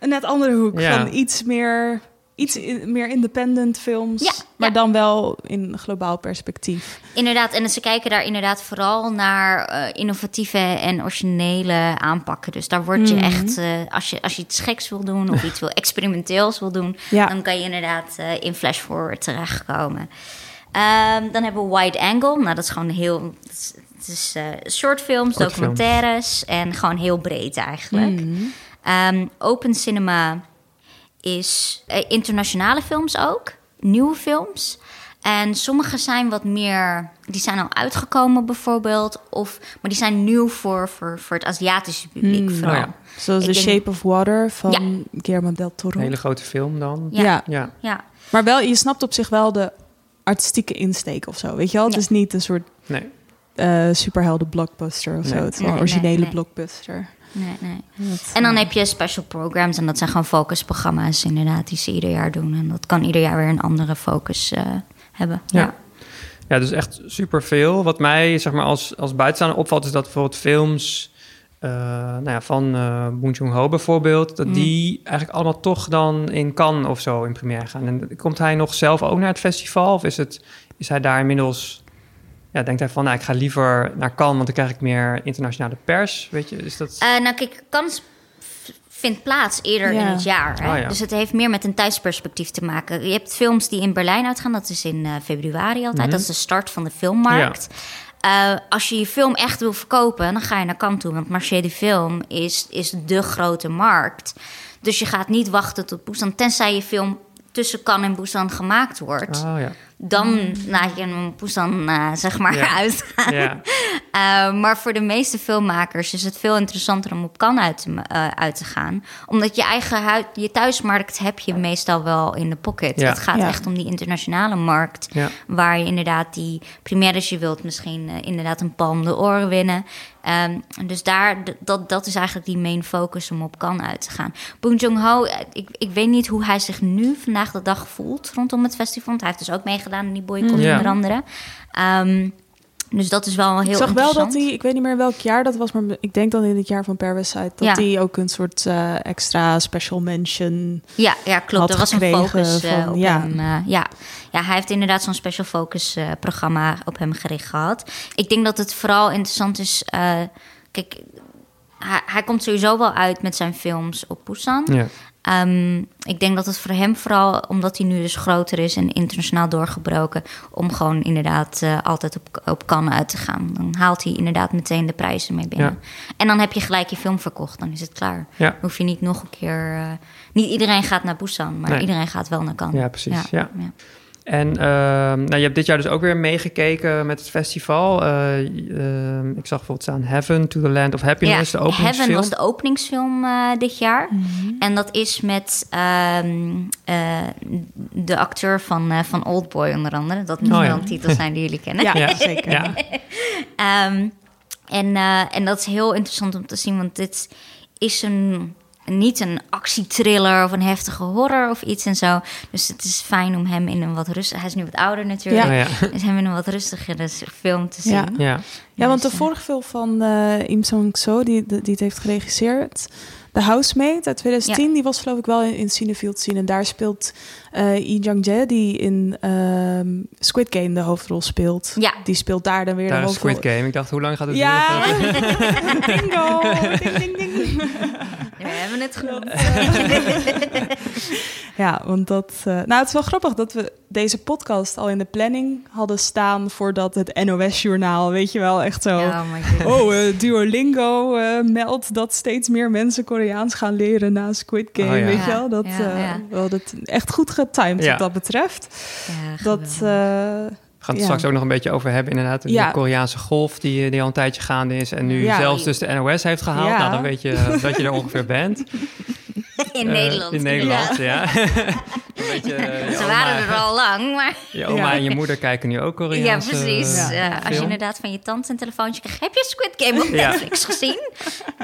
een net andere hoek. Ja. Van iets meer, iets in- meer independent films. Ja, maar ja. dan wel in globaal perspectief. Inderdaad, en ze kijken daar inderdaad vooral naar eh, innovatieve en originele aanpakken. Dus daar word je Mhm. echt, eh, als, je, als je iets geks wil doen of iets wil experimenteels wil doen, Ja. dan kan je inderdaad eh, in Flash Forward terechtkomen. Ehm, dan hebben we Wide Angle. Nou, dat is gewoon heel. Het is, het is eh, shortfilms, documentaires en gewoon heel breed eigenlijk. Mhm. Ehm, open cinema is eh, internationale films ook, nieuwe films. En sommige zijn wat meer, die zijn al uitgekomen bijvoorbeeld, of, maar die zijn nieuw voor, voor, voor het Aziatische publiek Hmm, vooral. oh ja. Zoals Ik The denk- Shape of Water van Ja. Guillermo del Toro. Een hele grote film dan. Ja. ja. Ja. Ja, Maar wel, je snapt op zich wel de artistieke insteek of zo. Weet je wel? Het Ja. is niet een soort Nee. Eh, superhelden blockbuster of zo. Het is wel een originele nee, nee. blockbuster. nee, nee. En dan heb je special programs en dat zijn gewoon focusprogramma's inderdaad die ze ieder jaar doen. En dat kan ieder jaar weer een andere focus eh, hebben. Ja. Ja. Ja, dus echt superveel. Wat mij zeg maar, als, als buitenstaander opvalt, is dat bijvoorbeeld films eh, nou ja, van eh Bong Joon-ho bijvoorbeeld, dat Mm. die eigenlijk allemaal toch dan in Cannes of zo in première gaan. En komt hij nog zelf ook naar het festival? Of is, het, is hij daar inmiddels... Ja, denkt hij van, nou, ik ga liever naar Cannes, want dan krijg ik meer internationale pers. Weet je, is dat... Eh, nou, kijk, kans v- vindt plaats eerder Ja. in het jaar. Hè? Oh, ja. Dus het heeft meer met een tijdsperspectief te maken. Je hebt films die in Berlijn uitgaan, dat is in eh, februari altijd. Mhm. Dat is de start van de filmmarkt. Eh, als je je film echt wil verkopen, dan ga je naar Cannes toe. Want Marché du Film is, is de grote markt. Dus je gaat niet wachten tot Busan, tenzij je film tussen Cannes en Busan gemaakt wordt. Oh ja. Dan laat je hem Busan, eh, zeg maar, Ja. uitgaan. ja. Uh, maar voor de meeste filmmakers is het veel interessanter om op Cannes uit te, uh, uit te gaan. Omdat je eigen huid, je thuismarkt heb je meestal wel in de pocket. Ja. Het gaat Ja. echt om die internationale markt. Ja. Waar je inderdaad die premières, je wilt misschien uh, inderdaad een palm de oren winnen. Um, dus daar, dat, dat is eigenlijk die main focus om op Cannes uit te gaan. Bong Joon-ho, ik, ik weet niet hoe hij zich nu vandaag de dag voelt rondom het festival. Want hij heeft dus ook meegedaan in die boycott Ja. onder andere. Um, Dus dat is wel heel Ik zag wel interessant. dat hij, ik weet niet meer welk jaar dat was, maar ik denk dan in het jaar van Parasite, dat Ja. hij ook een soort eh, extra special mention. Ja, ja klopt. had Er was een gekregen focus eh, van- op ja. hem. eh, ja. Ja, hij heeft inderdaad zo'n special focus eh, programma op hem gericht gehad. Ik denk dat het vooral interessant is. eh, kijk, hij, hij komt sowieso wel uit met zijn films op Busan. Ja. Ehm, ik denk dat het voor hem vooral, omdat hij nu dus groter is en internationaal doorgebroken, om gewoon inderdaad eh, altijd op, op Cannes uit te gaan. Dan haalt hij inderdaad meteen de prijzen mee binnen. En dan heb je gelijk je film verkocht, dan is het klaar. Ja. Dan hoef je niet nog een keer. niet iedereen gaat naar Busan, maar Nee. iedereen gaat wel naar Cannes. Ja, precies, ja. En ehm, nou, je hebt dit jaar dus ook weer meegekeken met het festival. Eh, ehm, ik zag bijvoorbeeld staan Heaven to the Land of Happiness, de openingsfilm. Heaven was de openingsfilm eh, dit jaar. En dat is met ehm, eh, de acteur van, eh, van Oldboy onder andere. Dat moet Oh, wel ja. een titel zijn die jullie kennen. Ja, Ja. zeker. Ja, Ehm, en, eh, en dat is heel interessant om te zien, want dit is een, niet een actietriller of een heftige horror of iets en zo. Dus het is fijn om hem in een wat rustig... Hij is nu wat ouder natuurlijk. Oh, ja. Dus hem in een wat rustigere film te zien. Ja. ja. Ja, want de Dus, eh, vorige film van eh Im Song-so, die, die het heeft geregisseerd, The Housemaid uit 2010, die was geloof ik wel in, in Cinefield zien. En daar speelt eh Lee Jang-jae, die in ehm, Squid Game de hoofdrol speelt. Ja. Die speelt daar dan weer Daar de is hoofdrol. Squid Game. Ik dacht, hoe lang gaat het Ja, duren? bingo! Ding, ding, ding. We hebben het genoemd. Ja, want dat. eh, nou, het is wel grappig dat we deze podcast al in de planning hadden staan voordat het NOS-journaal, weet je wel, echt zo. Oh. Oh, eh, Duolingo eh, meldt dat steeds meer mensen Koreaans gaan leren na Squid Game. Oh, ja. Weet je wel? Dat, ja, eh, ja. we hadden het echt goed getimed Ja. wat dat betreft. Ja, Dat, eh, We gaan het Ja. straks ook nog een beetje over hebben, inderdaad. De Ja. Koreaanse golf die, die al een tijdje gaande is. En nu Ja. zelfs dus de NOS heeft gehaald. Nou, dan weet je dat je er ongeveer bent. In Eh, Nederland. In Nederland, ja. beetje, eh, Ze oma- waren er al lang, maar... Je oma Ja. en je moeder kijken nu ook Koreaanse Ja, precies. eh, als je inderdaad van je tante een telefoontje krijgt... heb je Squid Game op Ja. Netflix gezien?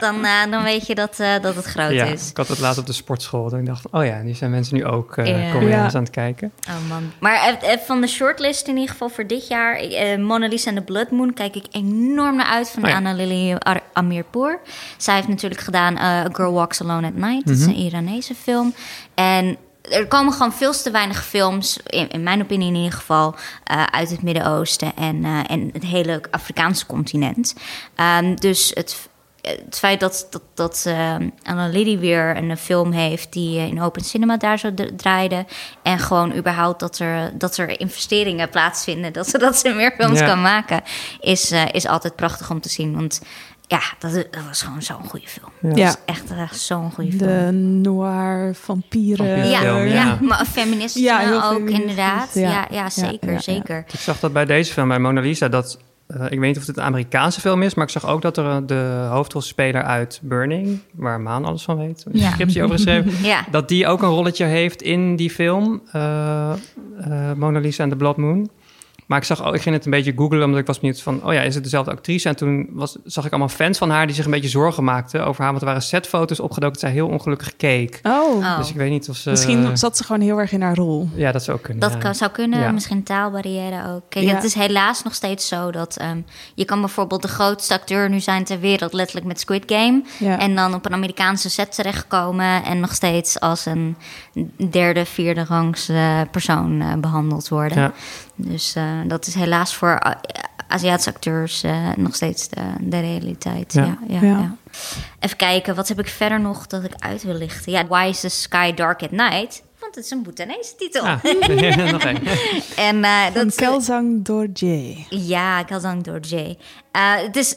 Dan, dan weet je dat, eh, dat het groot Ja, is. ik had het laatst op de sportschool. En ik dacht, oh ja, die zijn mensen nu ook eh. Koreaans Ja. aan het kijken. Oh man. Maar van de shortlist in ieder geval voor dit jaar... eh, Mona Lisa en the Blood Moon kijk ik enorm naar uit... van Oh ja. Anna-Lily Ar- Amirpour. Zij heeft natuurlijk gedaan eh, A Girl Walks Alone at Night. Dat is Mhm. een Iranese film. En... Er komen gewoon veel te weinig films, in, in mijn opinie in ieder geval, eh, uit het Midden-Oosten en, eh, en het hele Afrikaanse continent. Ehm, dus het, het feit dat, dat, dat eh, Anna Liddy weer een film heeft die eh, in Open Cinema daar zo draaide. En gewoon überhaupt dat er, dat er investeringen plaatsvinden, dat ze, dat ze meer films Ja. kan maken, is, eh, is altijd prachtig om te zien. Want ja, dat, dat was gewoon zo'n goede film. Ja. Dat echt eh, zo'n goede film. de noir, vampieren. Ja, film, ja. ja. maar feministen Ja, ook feministisch, inderdaad. ja. Ja, ja, zeker, ja, ja. zeker. Ik zag dat bij deze film, bij Mona Lisa, dat... eh, ik weet niet of het een Amerikaanse film is, maar ik zag ook dat er een- de hoofdrolspeler uit Burning, waar Maan alles van weet, een Ja. scriptie over geschreven, Ja, dat die ook een rolletje heeft in die film, eh, eh, Mona Lisa en the Blood Moon. Maar ik, zag, ook- ik ging het een beetje googlen, omdat ik was benieuwd van... oh ja, is het dezelfde actrice? En toen was, zag ik allemaal fans van haar die zich een beetje zorgen maakten over haar... want er waren setfoto's opgedoken dat zij heel ongelukkig keek. Oh, Oh. Dus ik weet niet of ze... misschien zat ze gewoon heel erg in haar rol. Ja, dat zou kunnen. dat ja. kan, zou kunnen. Ja. Misschien taalbarrière ook. Kijk, Ja. het is helaas nog steeds zo dat... ehm, je kan bijvoorbeeld de grootste acteur nu zijn ter wereld... letterlijk met Squid Game. Ja. En dan op een Amerikaanse set terechtkomen... en nog steeds als een derde, vierde rangs persoon eh, behandeld worden. Dus eh, dat is helaas voor A- Aziatische acteurs eh, nog steeds de, de realiteit. Ja. Ja. Ja, Ja. ja. Even kijken, wat heb ik verder nog dat ik uit wil lichten? Ja, Why is the Sky Dark at Night? Want het is een Bhutanese titel. Ah, nog. En eh, Van dat Kelzang Dorje. ja, Jay. Eh, het is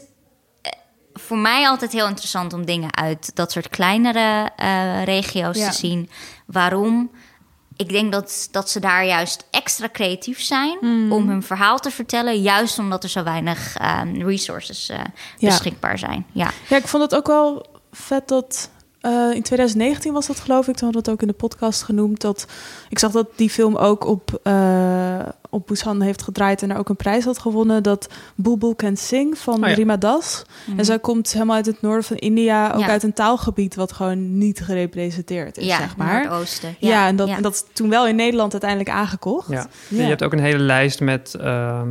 eh, voor mij altijd heel interessant om dingen uit dat soort kleinere eh, regio's Ja. te zien. Waarom? Ik denk dat, dat ze daar juist extra creatief zijn Mm. om hun verhaal te vertellen. Juist omdat er zo weinig ehm, resources eh, Ja. beschikbaar zijn. Ja. Ja, ik vond het ook wel vet dat... eh, in 2019 was dat geloof ik, toen hadden we het ook in de podcast genoemd. Dat, ik zag dat die film ook op, eh op Busan heeft gedraaid en er ook een prijs had gewonnen. Dat Bulbul Can Sing van Oh ja. Rima Das. En zij komt helemaal uit het noorden van India, ook Mhm. Ja. uit een taalgebied wat gewoon niet gerepresenteerd is, ja, zeg maar. Noordoosten. Ja, en, dat, ja. en dat is toen wel in Nederland uiteindelijk aangekocht. Ja. Ja. Je hebt ook een hele lijst met ehm,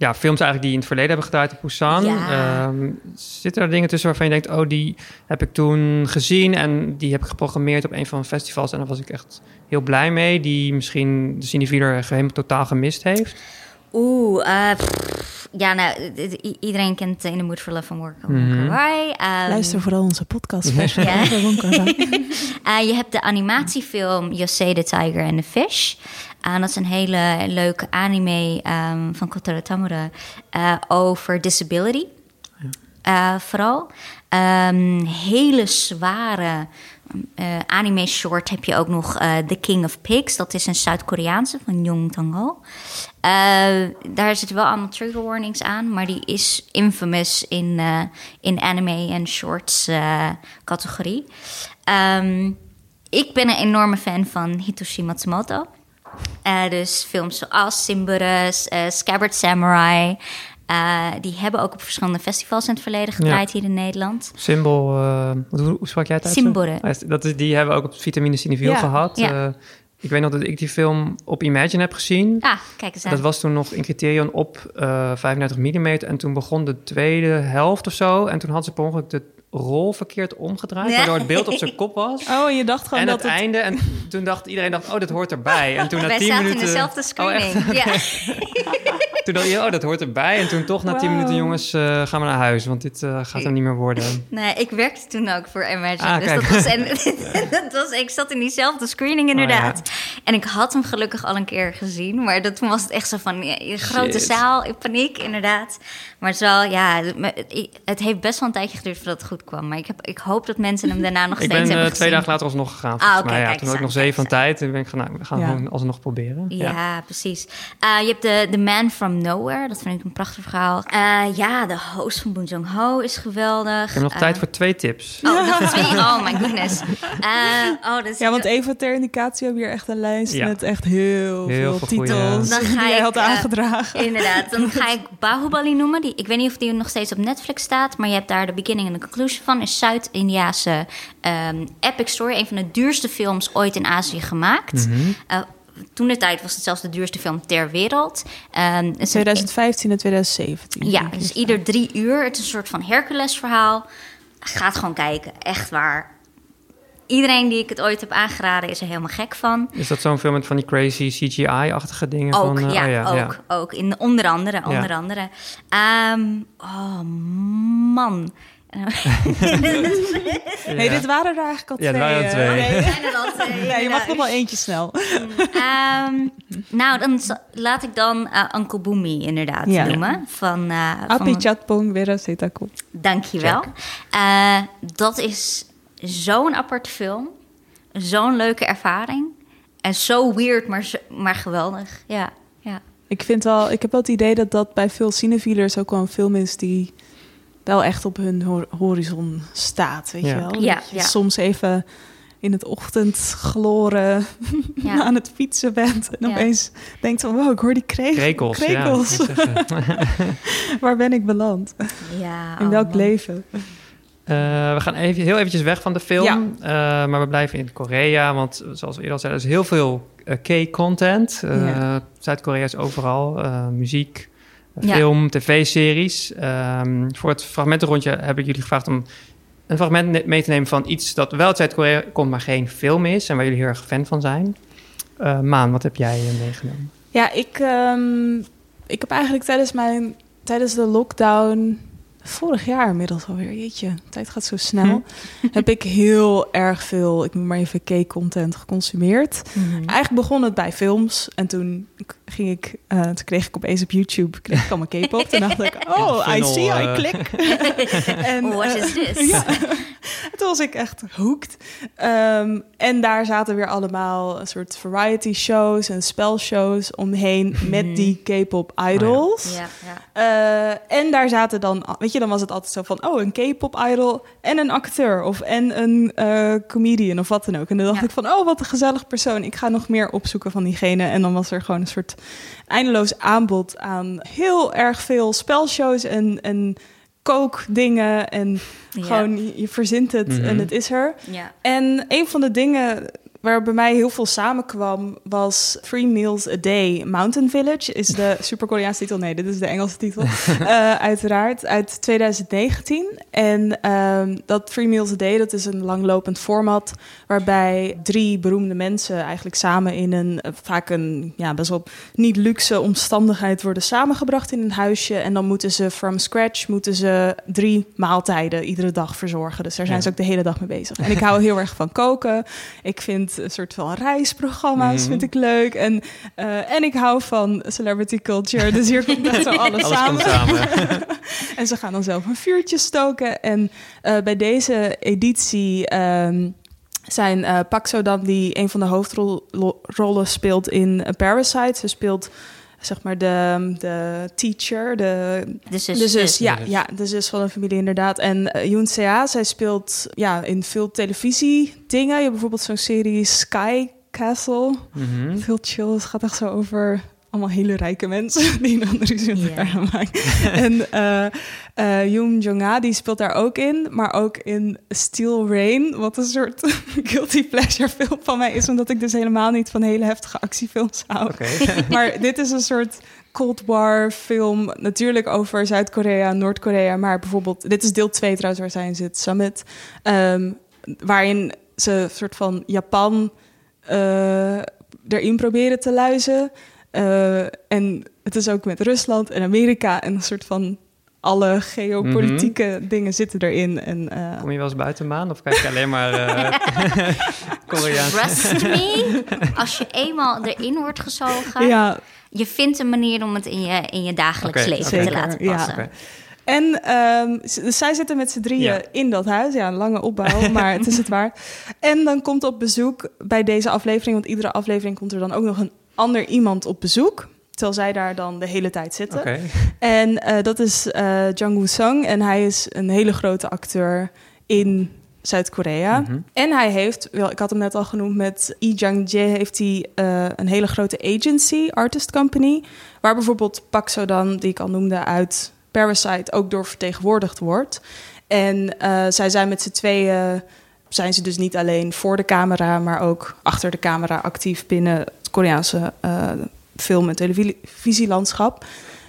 ja, films eigenlijk die in het verleden hebben gedraaid op Busan. Ja. Ehm, zitten er dingen tussen waarvan je denkt... oh, die heb ik toen gezien en die heb ik geprogrammeerd op een van de festivals... en daar was ik echt heel blij mee. Die misschien de cinevieler helemaal totaal gemist heeft. Oeh, eh, ja, nou, iedereen kent In the Mood for Love and Work. Right? Ehm, Luister vooral onze podcast. special. Eh, je hebt de animatiefilm José the Tiger and the Fish. En dat is een hele leuke anime ehm, van Kotaro Tamura eh, over disability. Eh, vooral. Ehm, hele zware eh, anime short heb je ook nog The King of Pigs. Dat is een Zuid-Koreaanse van Jong Tang-ho. Eh, daar zitten wel allemaal trigger warnings aan, maar die is infamous in, in anime en shorts categorie. Ehm, ik ben een enorme fan van Hitoshi Matsumoto. Eh, dus films zoals Simburus, eh Scabbard Samurai. eh, die hebben ook op verschillende festivals in het verleden gedraaid hier in Nederland. Symbol, hoe, hoe sprak jij het uit? Ah, Dat is, die hebben we ook op Vitamine Cineviel Ja. gehad. Ja. Eh, ik weet nog dat ik die film op Imagine heb gezien. Ah, kijk eens aan. Dat was toen nog in Criterion op eh 35 mm. En toen begon de tweede helft of zo. En toen hadden ze per ongeluk de rol verkeerd omgedraaid. Waardoor het beeld op zijn kop was. Oh, en je dacht gewoon en dat het het... einde. En toen dacht iedereen, dacht, oh, dat hoort erbij. En toen na Wij 10 zaten minuten... in dezelfde Oh, echt? screening. ja. Toen dacht je, oh, dat hoort erbij. En toen toch na 10 Wauw. minuten, jongens, eh, gaan we naar huis. Want dit eh, gaat er niet meer worden. Nee, ik werkte toen ook voor Imagine. Ah, dus kijk. dat was, en, dat was, ik zat in diezelfde screening inderdaad. En ik had hem gelukkig al een keer gezien. Maar dat, toen was het echt zo van, ja, grote Shit. zaal, in paniek inderdaad. Maar het is wel, ja, het- heeft best wel een tijdje geduurd voordat het goed kwam. Maar ik, heb, ik hoop dat mensen hem daarna nog Ik steeds ben eh, hebben twee gezien. dagen later alsnog gegaan. Ah, oké, ja, toen had ik nog zeven van tijd. En ben ik van, nou, we gaan Ja. gewoon alsnog proberen. Ja, precies. Eh, je hebt de The Man from Nowhere. Dat vind ik een prachtig verhaal. Eh, ja, de host van Boon Jong-ho is geweldig. Ik heb nog Eh, tijd voor twee tips. Oh, nog twee. Oh, my goodness. Eh, oh, dat is Ja, want even ter indicatie hebben we hier echt een lijst Ja. met echt heel, Heel veel titels Dan die ga jij ik, had eh, aangedragen. Inderdaad, dan ga ik Bahubali noemen. Die, ik weet niet of die nog steeds op Netflix staat, maar je hebt daar de beginning en de conclusion van. Is Zuid-Indiase ehm, epic story, een van de duurste films ooit in Azië gemaakt. Eh, toen de tijd was het zelfs de duurste film ter wereld. Ehm, is een- 2015 en 2017. ja, dus ieder drie uur. Het is een soort van Hercules-verhaal. Gaat gewoon kijken, echt waar. Iedereen die ik het ooit heb aangeraden is er helemaal gek van. Is dat zo'n film met van die crazy CGI-achtige dingen? Ook, van, eh, ja, oh ja, ook, ja. ook. In, onder andere, onder andere. Ehm, oh, man. Nee, dit waren er eigenlijk al Ja, twee. er waren er eh. twee. Nee, Zijn er al twee, nee, je mag nog wel eentje snel. Ehm, nou, dan laat ik dan eh, Uncle Boomy inderdaad Ja. noemen. Van, eh Api van, Chatpong Vera Setako. Dankjewel. Eh dat is zo'n aparte film. Zo'n leuke ervaring. En zo weird, maar, zo- maar geweldig. Ja, ja. Ik vind wel, ik heb wel het idee dat dat bij veel cinefielers ook wel een film is die wel echt op hun hor- horizon staat, weet Ja. je wel? Ja, Dat je ja. soms even in het ochtendgloren Ja. aan het fietsen bent en Ja. opeens denkt van, wow, ik hoor die Krekels, krekels. Waar ben ik beland? ja In oh welk man. leven? Eh, we gaan even, heel eventjes weg van de film. Ja. Eh, maar we blijven in Korea. Want zoals we eerder al zeiden, er is heel veel K-content. Eh, Ja. Zuid-Korea is overal. eh, muziek, Ja. film, tv-series. Ehm, voor het fragmentenrondje heb ik jullie gevraagd om een fragment mee te nemen van iets dat wel uit Zuid-Korea komt, maar geen film is. En waar jullie heel erg fan van zijn. Eh, Maan, wat heb jij eh, meegenomen? Ja, ik, ehm, ik heb eigenlijk tijdens mijn tijdens de lockdown vorig jaar inmiddels alweer, jeetje, de tijd gaat zo snel, heb ik heel erg veel, ik noem maar even K-content geconsumeerd. Mhm. Eigenlijk begon het bij films en toen ging ik, eh, toen kreeg ik opeens op YouTube, kreeg ik allemaal K-pop. Toen dacht ik, oh, I see, I eh. click. en, What eh, is this? ja. Toen was ik echt hooked. Ehm, en daar zaten weer allemaal een soort variety shows en spelshows omheen met die K-pop idols. Ja, ja. Eh, en daar zaten dan, weet je, dan was het altijd zo van, oh, een K-pop idol en een acteur of en een eh, comedian of wat dan ook. En dan dacht Ja. ik van, oh, wat een gezellig persoon. Ik ga nog meer opzoeken van diegene. En dan was er gewoon een soort eindeloos aanbod aan heel erg veel spelshows en, en kookdingen en Ja. gewoon je, verzint het Mhm. en het is er. Ja. En een van de dingen waar bij mij heel veel samenkwam was Three Meals a Day Mountain Village. Is de super-Koreaanse titel? Nee, dit is de Engelse titel. uh, uiteraard, uit 2019. En um, dat Three Meals a Day, dat is een langlopend format... waarbij drie beroemde mensen eigenlijk samen in een... vaak een ja, best wel niet luxe omstandigheid worden samengebracht in een huisje. En dan moeten ze from scratch moeten ze drie maaltijden iedere dag verzorgen. Dus daar zijn Ja. ze ook de hele dag mee bezig. En ik hou heel erg van koken. Ik vind een soort van reisprogramma's Mhm. vind ik leuk. En, eh, en ik hou van celebrity culture. Dus hier komt echt zo alles, Alles samen. samen. En ze gaan dan zelf een vuurtje stoken. En eh, bij deze editie ehm, zijn eh Pak Sodan, die een van de hoofdrollen speelt in Parasite. Ze speelt zeg maar de, de teacher, de, De zus. de zus, ja, De zus. ja, de zus van een familie inderdaad. En uh, Yoon Sea, zij speelt ja, in veel televisie dingen. Je hebt bijvoorbeeld zo'n serie Sky Castle. Mhm. Heel chill. Het gaat echt zo over allemaal hele rijke mensen die dan ruzie met elkaar gaan maken. en eh eh Yoon Jong-ha, die speelt daar ook in. Maar ook in Steel Rain, wat een soort guilty pleasure film van mij is. Omdat ik dus helemaal niet van hele heftige actiefilms hou. Oké. Maar dit is een soort Cold War film. Natuurlijk over Zuid-Korea, Noord-Korea. Maar bijvoorbeeld, dit is deel 2 trouwens, waar zij in zit, Summit. ehm, waarin ze een soort van Japan eh, erin proberen te luizen. Eh, en het is ook met Rusland en Amerika. En een soort van alle geopolitieke dingen zitten erin. En, eh, Kom je wel eens buiten maan of kijk je alleen maar Koreaans? Trust me, als je eenmaal erin wordt gezogen, ja, je vindt een manier om het in je, in je dagelijks leven te laten ja. passen. Oké. En ehm, dus zij zitten met z'n drieën Ja. in dat huis. Ja, een lange opbouw, maar het is het waard. En dan komt op bezoek bij deze aflevering... want iedere aflevering komt er dan ook nog een ander iemand op bezoek... terwijl zij daar dan de hele tijd zitten. En eh, dat is eh Jang Woo-sung. En hij is een hele grote acteur in Zuid-Korea. Mhm. En hij heeft, wel, ik had hem net al genoemd, met Lee Jang-jae heeft hij eh, een hele grote agency, artist company, waar bijvoorbeeld Pak Sodan, die ik al noemde uit Parasite, ook door vertegenwoordigd wordt. En zij zijn met z'n tweeën, zijn ze dus niet alleen voor de camera, maar ook achter de camera actief binnen het Koreaanse eh, film- en televisielandschap.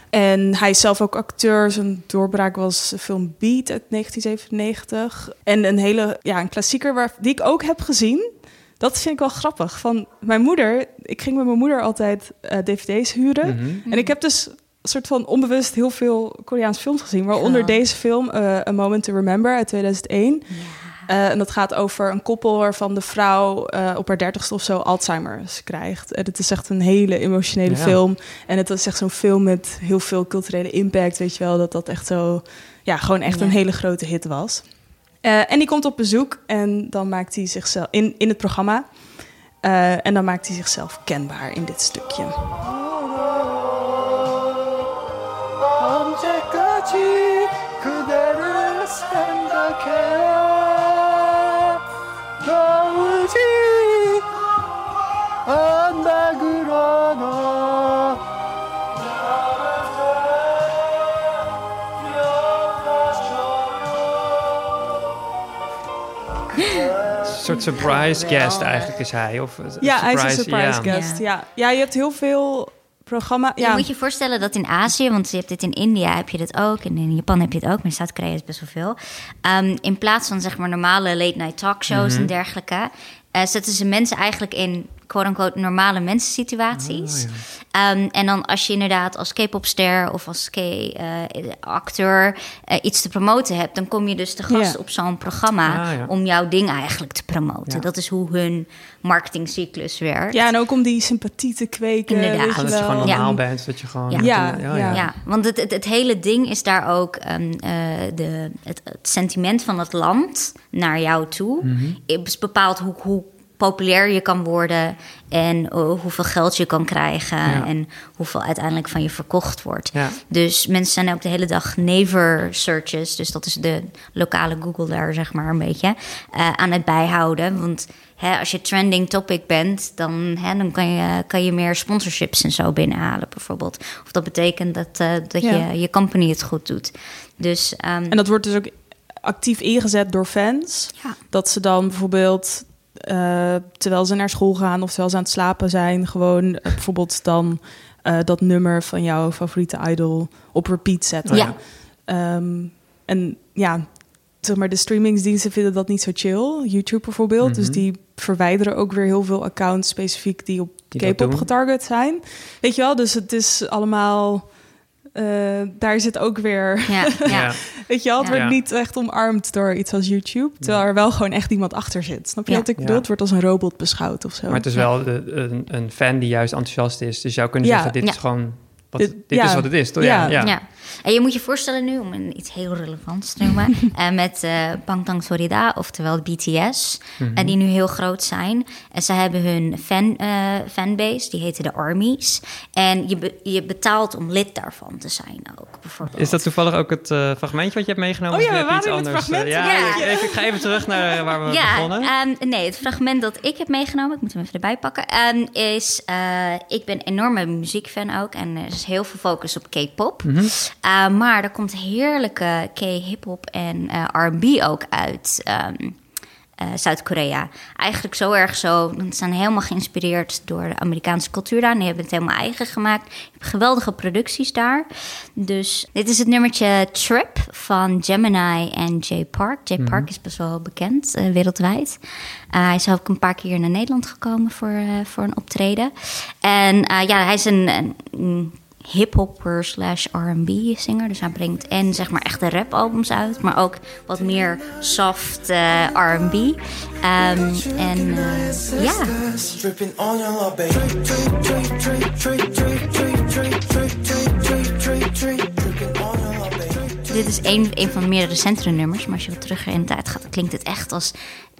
En hij is zelf ook acteur. Zijn doorbraak was de film Beat uit 1997. En een hele, ja, een klassieker waar, die ik ook heb gezien. Dat vind ik wel grappig. Van mijn moeder, ik ging met mijn moeder altijd eh, dvd's huren. Mhm. En ik heb dus een soort van onbewust heel veel Koreaanse films gezien. Waaronder Ja. deze film, eh, A Moment to Remember uit 2001. Ja. Eh, en dat gaat over een koppel waarvan de vrouw eh, op haar dertigste of zo Alzheimer's krijgt. En het is echt een hele emotionele Ja. film. En het is echt zo'n film met heel veel culturele impact, weet je wel. Dat dat echt zo, ja, gewoon echt Ja. een hele grote hit was. Eh, en die komt op bezoek en dan maakt hij zichzelf in, in het programma. Eh, en dan maakt hij zichzelf kenbaar in dit stukje. 않나 그러나 Een soort surprise guest eigenlijk is hij. Of een Ja, hij is een surprise, surprise ja. guest. Ja. Ja. je hebt heel veel programma. Je Ja, moet je voorstellen dat in Azië, want je hebt dit in India, heb je dit ook. En in Japan heb je het ook, maar in Zuid-Korea is best wel veel. Ehm, in plaats van zeg maar normale late night talkshows Mhm. en dergelijke, eh, zetten ze mensen eigenlijk in quote-unquote normale mensensituaties. Ah, Ehm, en dan als je inderdaad als K-popster of als K-acteur eh, iets te promoten hebt, dan kom je dus te gast Ja. op zo'n programma Ah, ja. om jouw ding eigenlijk te promoten. Ja. Dat is hoe hun marketingcyclus werkt. ja, en ook om die sympathie te kweken. Inderdaad. weet je Gewoon dat je gewoon Ja. normaal bent. Dat je gewoon... Ja. Ja, ja, ja. Ja, want het, het, het hele ding is daar ook ehm, eh, de, het, het sentiment van het land naar jou toe. Mhm. is bepaalt hoe, hoe populair je kan worden en eh, hoeveel geld je kan krijgen Ja. en hoeveel uiteindelijk van je verkocht wordt. Ja. Dus mensen zijn ook de hele dag neighbor searches, dus dat is de lokale Google daar zeg maar een beetje eh, aan het bijhouden. Want hè, als je trending topic bent, dan, hè, dan kan, je, kan je meer sponsorships en zo binnenhalen bijvoorbeeld. Of dat betekent dat, eh, dat Ja. je je company het goed doet. Dus ehm, En dat wordt dus ook actief ingezet door fans. ja. Dat ze dan bijvoorbeeld eh, terwijl ze naar school gaan of terwijl ze aan het slapen zijn, gewoon eh, bijvoorbeeld dan eh, dat nummer van jouw favoriete idol op repeat zetten. Ja. Ehm, en ja, zeg maar, de streamingsdiensten vinden dat niet zo chill. YouTube bijvoorbeeld. Dus Mhm. die verwijderen ook weer heel veel accounts specifiek die op K-pop getarget zijn. Weet je wel, dus het is allemaal. Eh, daar zit ook weer. Ja, ja. Weet je wel, het Ja. wordt niet echt omarmd door iets als YouTube. Terwijl er wel gewoon echt iemand achter zit. Snap je Ja. wat ik Ja. bedoel? Het wordt als een robot beschouwd of zo. Maar het is wel de, een, een fan die juist enthousiast is. Dus je zou kunnen Ja. zeggen, dit Ja. is gewoon... Wat, Dit- dit ja. is wat het is, toch? Ja. Ja, ja. Ja. En je moet je voorstellen nu, om een, iets heel relevants te noemen, eh, met eh Bangtan Sorida, oftewel BTS, Mhm. en die nu heel groot zijn. En ze hebben hun fan, eh, fanbase, die heten de Armies. En je, be- je betaalt om lid daarvan te zijn ook, bijvoorbeeld. Is dat toevallig ook het eh, fragmentje wat je hebt meegenomen? Oh ja, we waren in het fragment. Ja, Ja. Ik, even- ik ga even terug naar waar we ja, begonnen. ehm, nee, het fragment dat ik heb meegenomen, ik moet hem even erbij pakken, ehm, is: eh, ik ben een enorme muziekfan ook en er is heel veel focus op K-pop. Mhm. Uh, maar er komt heerlijke K-hip-hop en eh, RB ook uit. ehm, eh, Zuid-Korea. Eigenlijk zo erg zo. Ze zijn helemaal geïnspireerd door de Amerikaanse cultuur daar. Die hebben het helemaal eigen gemaakt. Je hebt geweldige producties daar. Dus dit is het nummertje Trip van Gemini en Jay Park. Jay Park is best wel bekend eh, wereldwijd. Uh, hij is ook een paar keer naar Nederland gekomen voor, eh, voor een optreden. En ja, hij is een, een Hiphopper slash RB zanger. Dus hij brengt en zeg maar echte rapalbums uit, maar ook wat meer soft RB. Um, en ja. Dit is een, een van de meerdere recentere nummers, maar als je wat terug in de tijd gaat, klinkt het echt als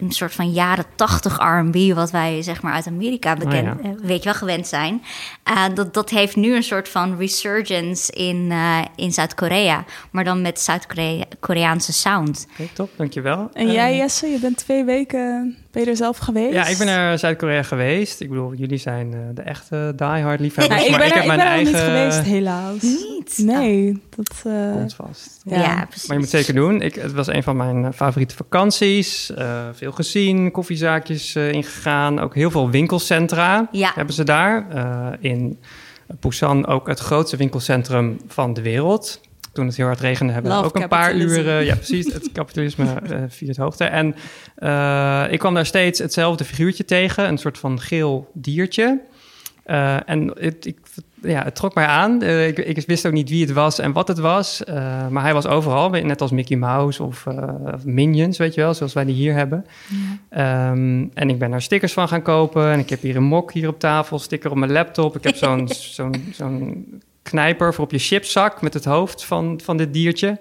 een soort van jaren tachtig R&B, wat wij zeg maar uit Amerika bekend, Oh ja. uh, weet je wel, gewend zijn. Uh, dat, dat heeft nu een soort van resurgence in, uh, in Zuid-Korea, maar dan met Zuid-Koreaanse sound. Oké, top, dankjewel. En jij, Jesse, je bent twee weken, ben je er zelf geweest? Ja, ik ben naar Zuid-Korea geweest. Ik bedoel, jullie zijn uh, de echte diehard liefhebbers. Ja, ik maar ben ik er, heb mijn ik ben eigen... nog niet geweest, helaas. Niet? Nee, dat... Uh, Komt vast. Ja, ja, precies. Maar je moet het zeker doen. Ik, het was een van mijn favoriete vakanties. Uh, veel gezien, koffiezaakjes uh, ingegaan. Ook heel veel winkelcentra ja. hebben ze daar. Uh, in Busan ook het grootste winkelcentrum van de wereld. Toen het heel hard regende, hebben we ook een paar uren... Ja, precies. Het kapitalisme uh, viert hoogte. En uh, ik kwam daar steeds hetzelfde figuurtje tegen. Een soort van geel diertje. Uh, en het, ik, ja, het trok mij aan. Uh, ik, ik, wist ook niet wie het was en wat het was. Uh, maar hij was overal, net als Mickey Mouse of, of, Minions, weet je wel, zoals wij die hier hebben. Ja. Um, en ik ben daar stickers van gaan kopen. En ik heb hier een mok hier op tafel, sticker op mijn laptop. Ik heb zo'n zo'n zo'n knijper voor op je chipzak met het hoofd van, van dit diertje.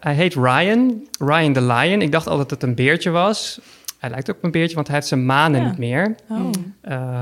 Hij heet Ryan, Ryan the Lion. Ik dacht altijd dat het een beertje was. Hij lijkt ook op een beertje, want hij heeft zijn manen ja. niet meer. Oh.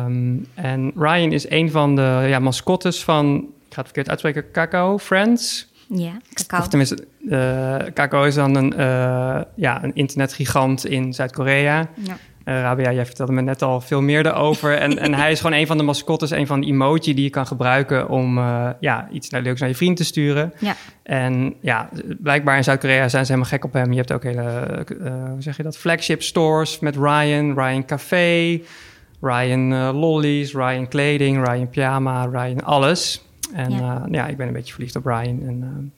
Um, en Ryan is een van de ja, mascottes van, ik ga het verkeerd uitspreken, Cacao Friends. Ja, cacao. Of tenminste, uh, Cacao is dan een, uh, ja, een internetgigant in Zuid-Korea. Ja. Uh, Rabia, jij vertelde me net al veel meer erover. en, en hij is gewoon een van de mascottes, een van de emoji die je kan gebruiken om uh, ja, iets naar leuks naar je vriend te sturen. Ja. En ja, blijkbaar in Zuid-Korea zijn ze helemaal gek op hem. Je hebt ook hele, uh, hoe zeg je dat, flagship stores met Ryan, Ryan Café, Ryan lollies, Ryan kleding, Ryan pyjama, Ryan alles. En ja, ja ik ben een beetje verliefd op Ryan. En,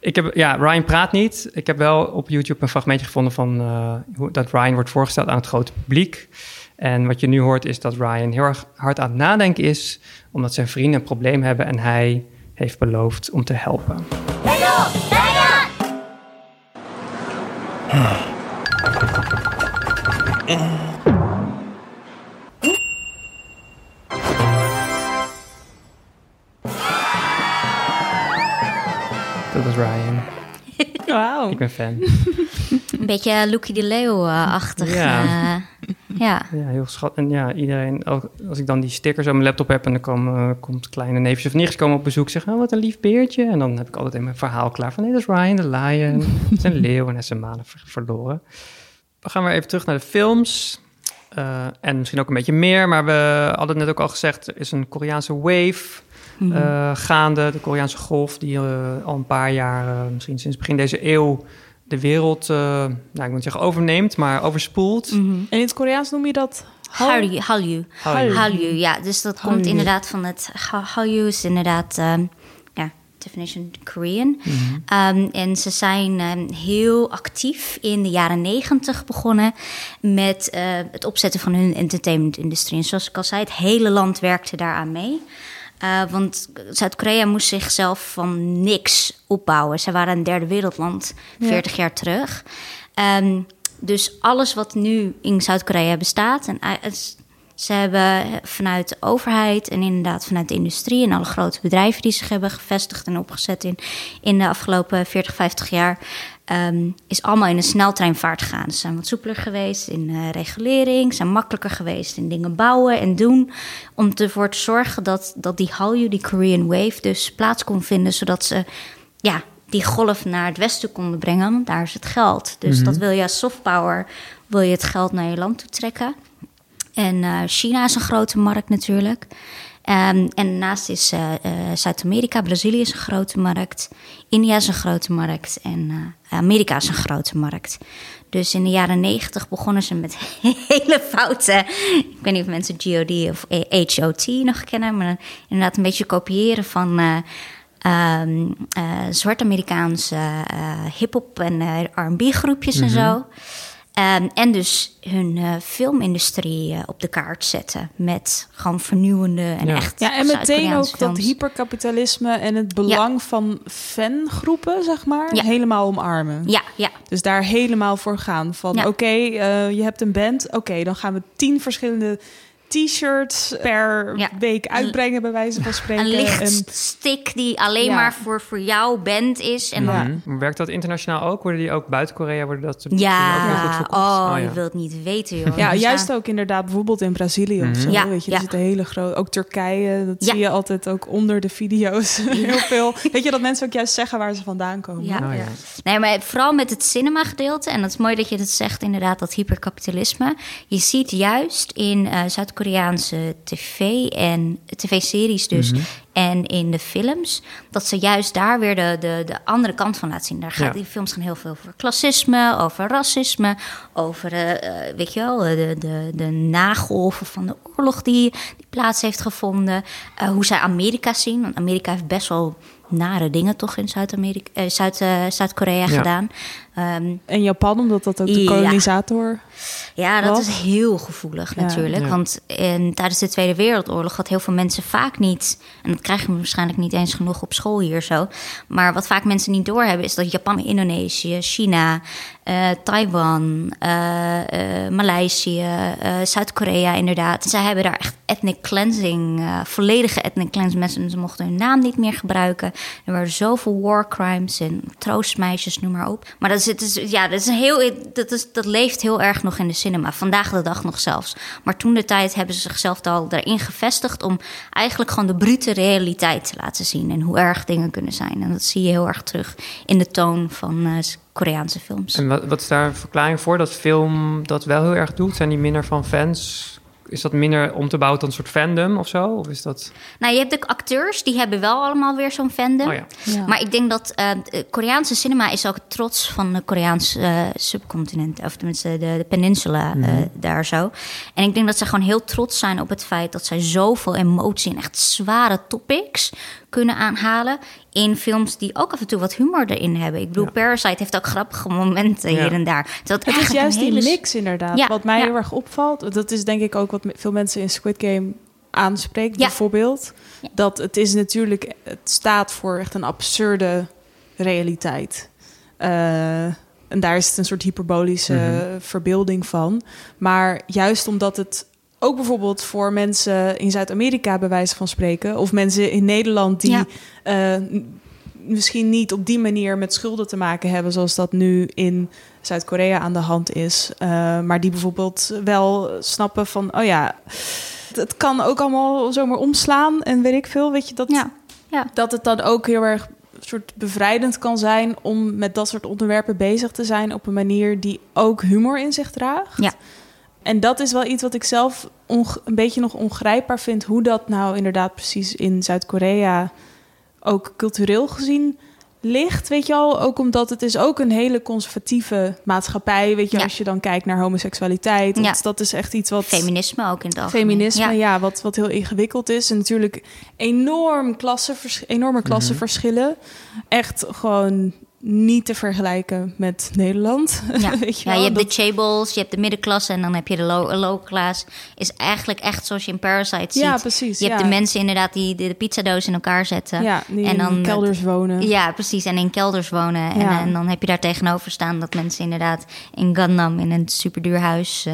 ik heb, ja, Ryan praat niet. Ik heb wel op YouTube een fragmentje gevonden van uh, hoe, dat Ryan wordt voorgesteld aan het grote publiek. En wat je nu hoort is dat Ryan heel erg hard aan het nadenken is, omdat zijn vrienden een probleem hebben en hij heeft beloofd om te helpen. Ryan. Wauw. Ik ben fan. Een beetje Lucky de Leeuw-achtig. Ja. Uh, ja. ja, heel schat. En ja, iedereen, als ik dan die stickers op mijn laptop heb en dan komen, uh, komt kleine neefjes of nichtjes komen op bezoek zeggen, oh, wat een lief beertje. En dan heb ik altijd in mijn verhaal klaar van, nee, dat is Ryan, de lion. Het is een leeuw en hij is zijn manen ver verloren. We gaan weer even terug naar de films. Uh, en misschien ook een beetje meer, maar we hadden net ook al gezegd, er is een Koreaanse wave mm -hmm. uh, gaande. De Koreaanse golf die uh, al een paar jaar, misschien sinds begin deze eeuw, de wereld, eh, nou, ik moet zeggen overneemt, maar overspoelt. Mhm. En in het Koreaans noem je dat Hallyu. Hallyu. Hallyu. Ja. Dus dat komt inderdaad van het... Ha- Hallyu is inderdaad, ehm, ja, definition Korean. Ehm, en ze zijn ehm, heel actief in de jaren negentig begonnen... met eh, het opzetten van hun entertainmentindustrie. En zoals ik al zei, het hele land werkte daaraan mee... Eh, want Zuid-Korea moest zichzelf van niks opbouwen. Ze waren een derde wereldland 40 jaar terug. Ehm, dus alles wat nu in Zuid-Korea bestaat. En ze hebben vanuit de overheid en inderdaad vanuit de industrie en alle grote bedrijven die zich hebben gevestigd en opgezet in, in de afgelopen 40, 50 jaar. Ehm, is allemaal in een sneltreinvaart gegaan. Ze zijn wat soepeler geweest in eh, regulering, zijn makkelijker geweest in dingen bouwen en doen. Om ervoor te zorgen dat, dat die Hallyu, die Korean Wave, dus plaats kon vinden, zodat ze ja, die golf naar het westen konden brengen. Want daar is het geld. Dus dat wil je als soft power, wil je het geld naar je land toe trekken. En eh, China is een grote markt natuurlijk. Ehm, en daarnaast is eh, eh, Zuid-Amerika, Brazilië is een grote markt. India is een grote markt. En eh, Amerika is een grote markt. Dus in de jaren negentig begonnen ze met hele foute... Ik weet niet of mensen GOD of HOT nog kennen... maar inderdaad een beetje kopiëren van... eh, ehm, eh, zwart-Amerikaanse hip-hop en RB groepjes en zo. Ehm, en dus hun eh, filmindustrie eh, op de kaart zetten met gewoon vernieuwende en Ja. echt. Ja, en meteen ook dat hyperkapitalisme en het belang van fangroepen, zeg maar, Ja. helemaal omarmen. Ja, ja, Dus daar helemaal voor gaan. Van Ja. oké, eh, je hebt een band. Oké, dan gaan we tien verschillende t-shirts per Ja. week uitbrengen, bij wijze van spreken. een En- lichtstick die alleen Ja. maar voor, voor jouw band is. En Ja. dan, Mhm. Werkt dat internationaal ook? Worden die ook buiten Korea? Worden dat ja, ook heel goed oh, ja. je wilt niet weten, joh. ja, Er juist ook inderdaad bijvoorbeeld in Brazilië of zo. Ja, weet je, ja. er zitten hele grote... Ook Turkije, dat Ja. zie je altijd ook onder de video's. Heel veel. Weet je, dat mensen ook juist zeggen waar ze vandaan komen. Ja. Oh, ja. Nee, maar vooral met het cinema gedeelte. En dat is mooi dat je dat zegt, inderdaad, dat hyperkapitalisme. Je ziet juist in eh, Zuid-Koreaanse tv en tv-series dus... en in de films, dat ze juist daar weer de, de, de andere kant van laten zien. Daar gaat, Ja. Die films gaan heel veel over klassisme, over racisme... over, eh, eh, weet je wel, de, de, de nagolven van de oorlog die, die plaats heeft gevonden. Eh, hoe zij Amerika zien, want Amerika heeft best wel nare dingen toch in Zuid-Amerika, eh, Zuid, eh, Zuid-Korea gedaan. Ehm, En Japan, omdat dat ook de Ja. kolonisator... ja, dat Was? is heel gevoelig Ja. natuurlijk. Ja. Want in, tijdens de Tweede Wereldoorlog had heel veel mensen vaak niet... en dat krijgen we waarschijnlijk niet eens genoeg op school hier zo... maar wat vaak mensen niet doorhebben is dat Japan, Indonesië, China... eh, Taiwan, eh, eh, Maleisië, eh, Zuid-Korea inderdaad... zij hebben daar echt ethnic cleansing, volledige ethnic cleansing. Mensen ze mochten hun naam niet meer gebruiken. Er waren zoveel war crimes en troostmeisjes, noem maar op. Maar dat, is, ja, dat, is een heel, dat, is, dat leeft heel erg nog in de cinema. Vandaag de dag nog zelfs. Maar toen de tijd hebben ze zichzelf al daarin gevestigd... om eigenlijk gewoon de brute realiteit te laten zien... en hoe erg dingen kunnen zijn. En dat zie je heel erg terug in de toon van eh, Koreaanse films. En wat, wat is daar een verklaring voor dat film dat wel heel erg doet? Zijn die minder van fans? Is dat minder om te bouwen tot een soort fandom of zo? Of is dat... Nou, je hebt de acteurs, die hebben wel allemaal weer zo'n fandom. Oh ja. Ja. Maar ik denk dat eh, de Koreaanse cinema is ook trots van de Koreaanse eh, subcontinent. Of tenminste de, de peninsula eh, daar zo. En ik denk dat ze gewoon heel trots zijn op het feit dat zij zoveel emotie en echt zware topics kunnen aanhalen. In films die ook af en toe wat humor erin hebben. Ik bedoel, Parasite heeft ook grappige momenten Ja. hier en daar. Dat Het is juist die mix inderdaad. Ja, wat mij ja. heel erg opvalt. Dat is denk ik ook wat veel mensen in Squid Game aanspreekt. Ja. Bijvoorbeeld. Ja. Dat het is natuurlijk... Het staat voor echt een absurde realiteit. Eh, en daar is het een soort hyperbolische verbeelding van. Maar juist omdat het ook bijvoorbeeld voor mensen in Zuid-Amerika bij wijze van spreken... of mensen in Nederland die Ja. eh, misschien niet op die manier met schulden te maken hebben... zoals dat nu in Zuid-Korea aan de hand is. eh, maar die bijvoorbeeld wel snappen van... oh ja, het, het kan ook allemaal zomaar omslaan en weet ik veel. Weet je, dat, Ja, ja. dat het dan ook heel erg soort bevrijdend kan zijn... om met dat soort onderwerpen bezig te zijn... op een manier die ook humor in zich draagt. Ja. En dat is wel iets wat ik zelf een beetje nog ongrijpbaar vind... hoe dat nou inderdaad precies in Zuid-Korea... ook cultureel gezien ligt, weet je al. Ook omdat het is ook een hele conservatieve maatschappij. Weet je, Ja. als je dan kijkt naar homoseksualiteit. Ja. Dat, dat is echt iets wat... Feminisme ook in algemeen. Feminisme, ja, Ja. wat, wat heel ingewikkeld is. En natuurlijk enorm klassevers, enorme klassenverschillen. Echt gewoon niet te vergelijken met Nederland. Ja. Weet je ja, je hebt Dat- de chables, je hebt de middenklasse en dan heb je de low, low class. Is eigenlijk echt zoals je in Parasite ziet. Ja, precies, Je hebt de mensen inderdaad die de, de pizzadoos in elkaar zetten. ja, die en dan in kelders wonen. Ja, precies. En in kelders wonen. En, dan heb je daar tegenover staan dat mensen inderdaad in Gundam in een superduur huis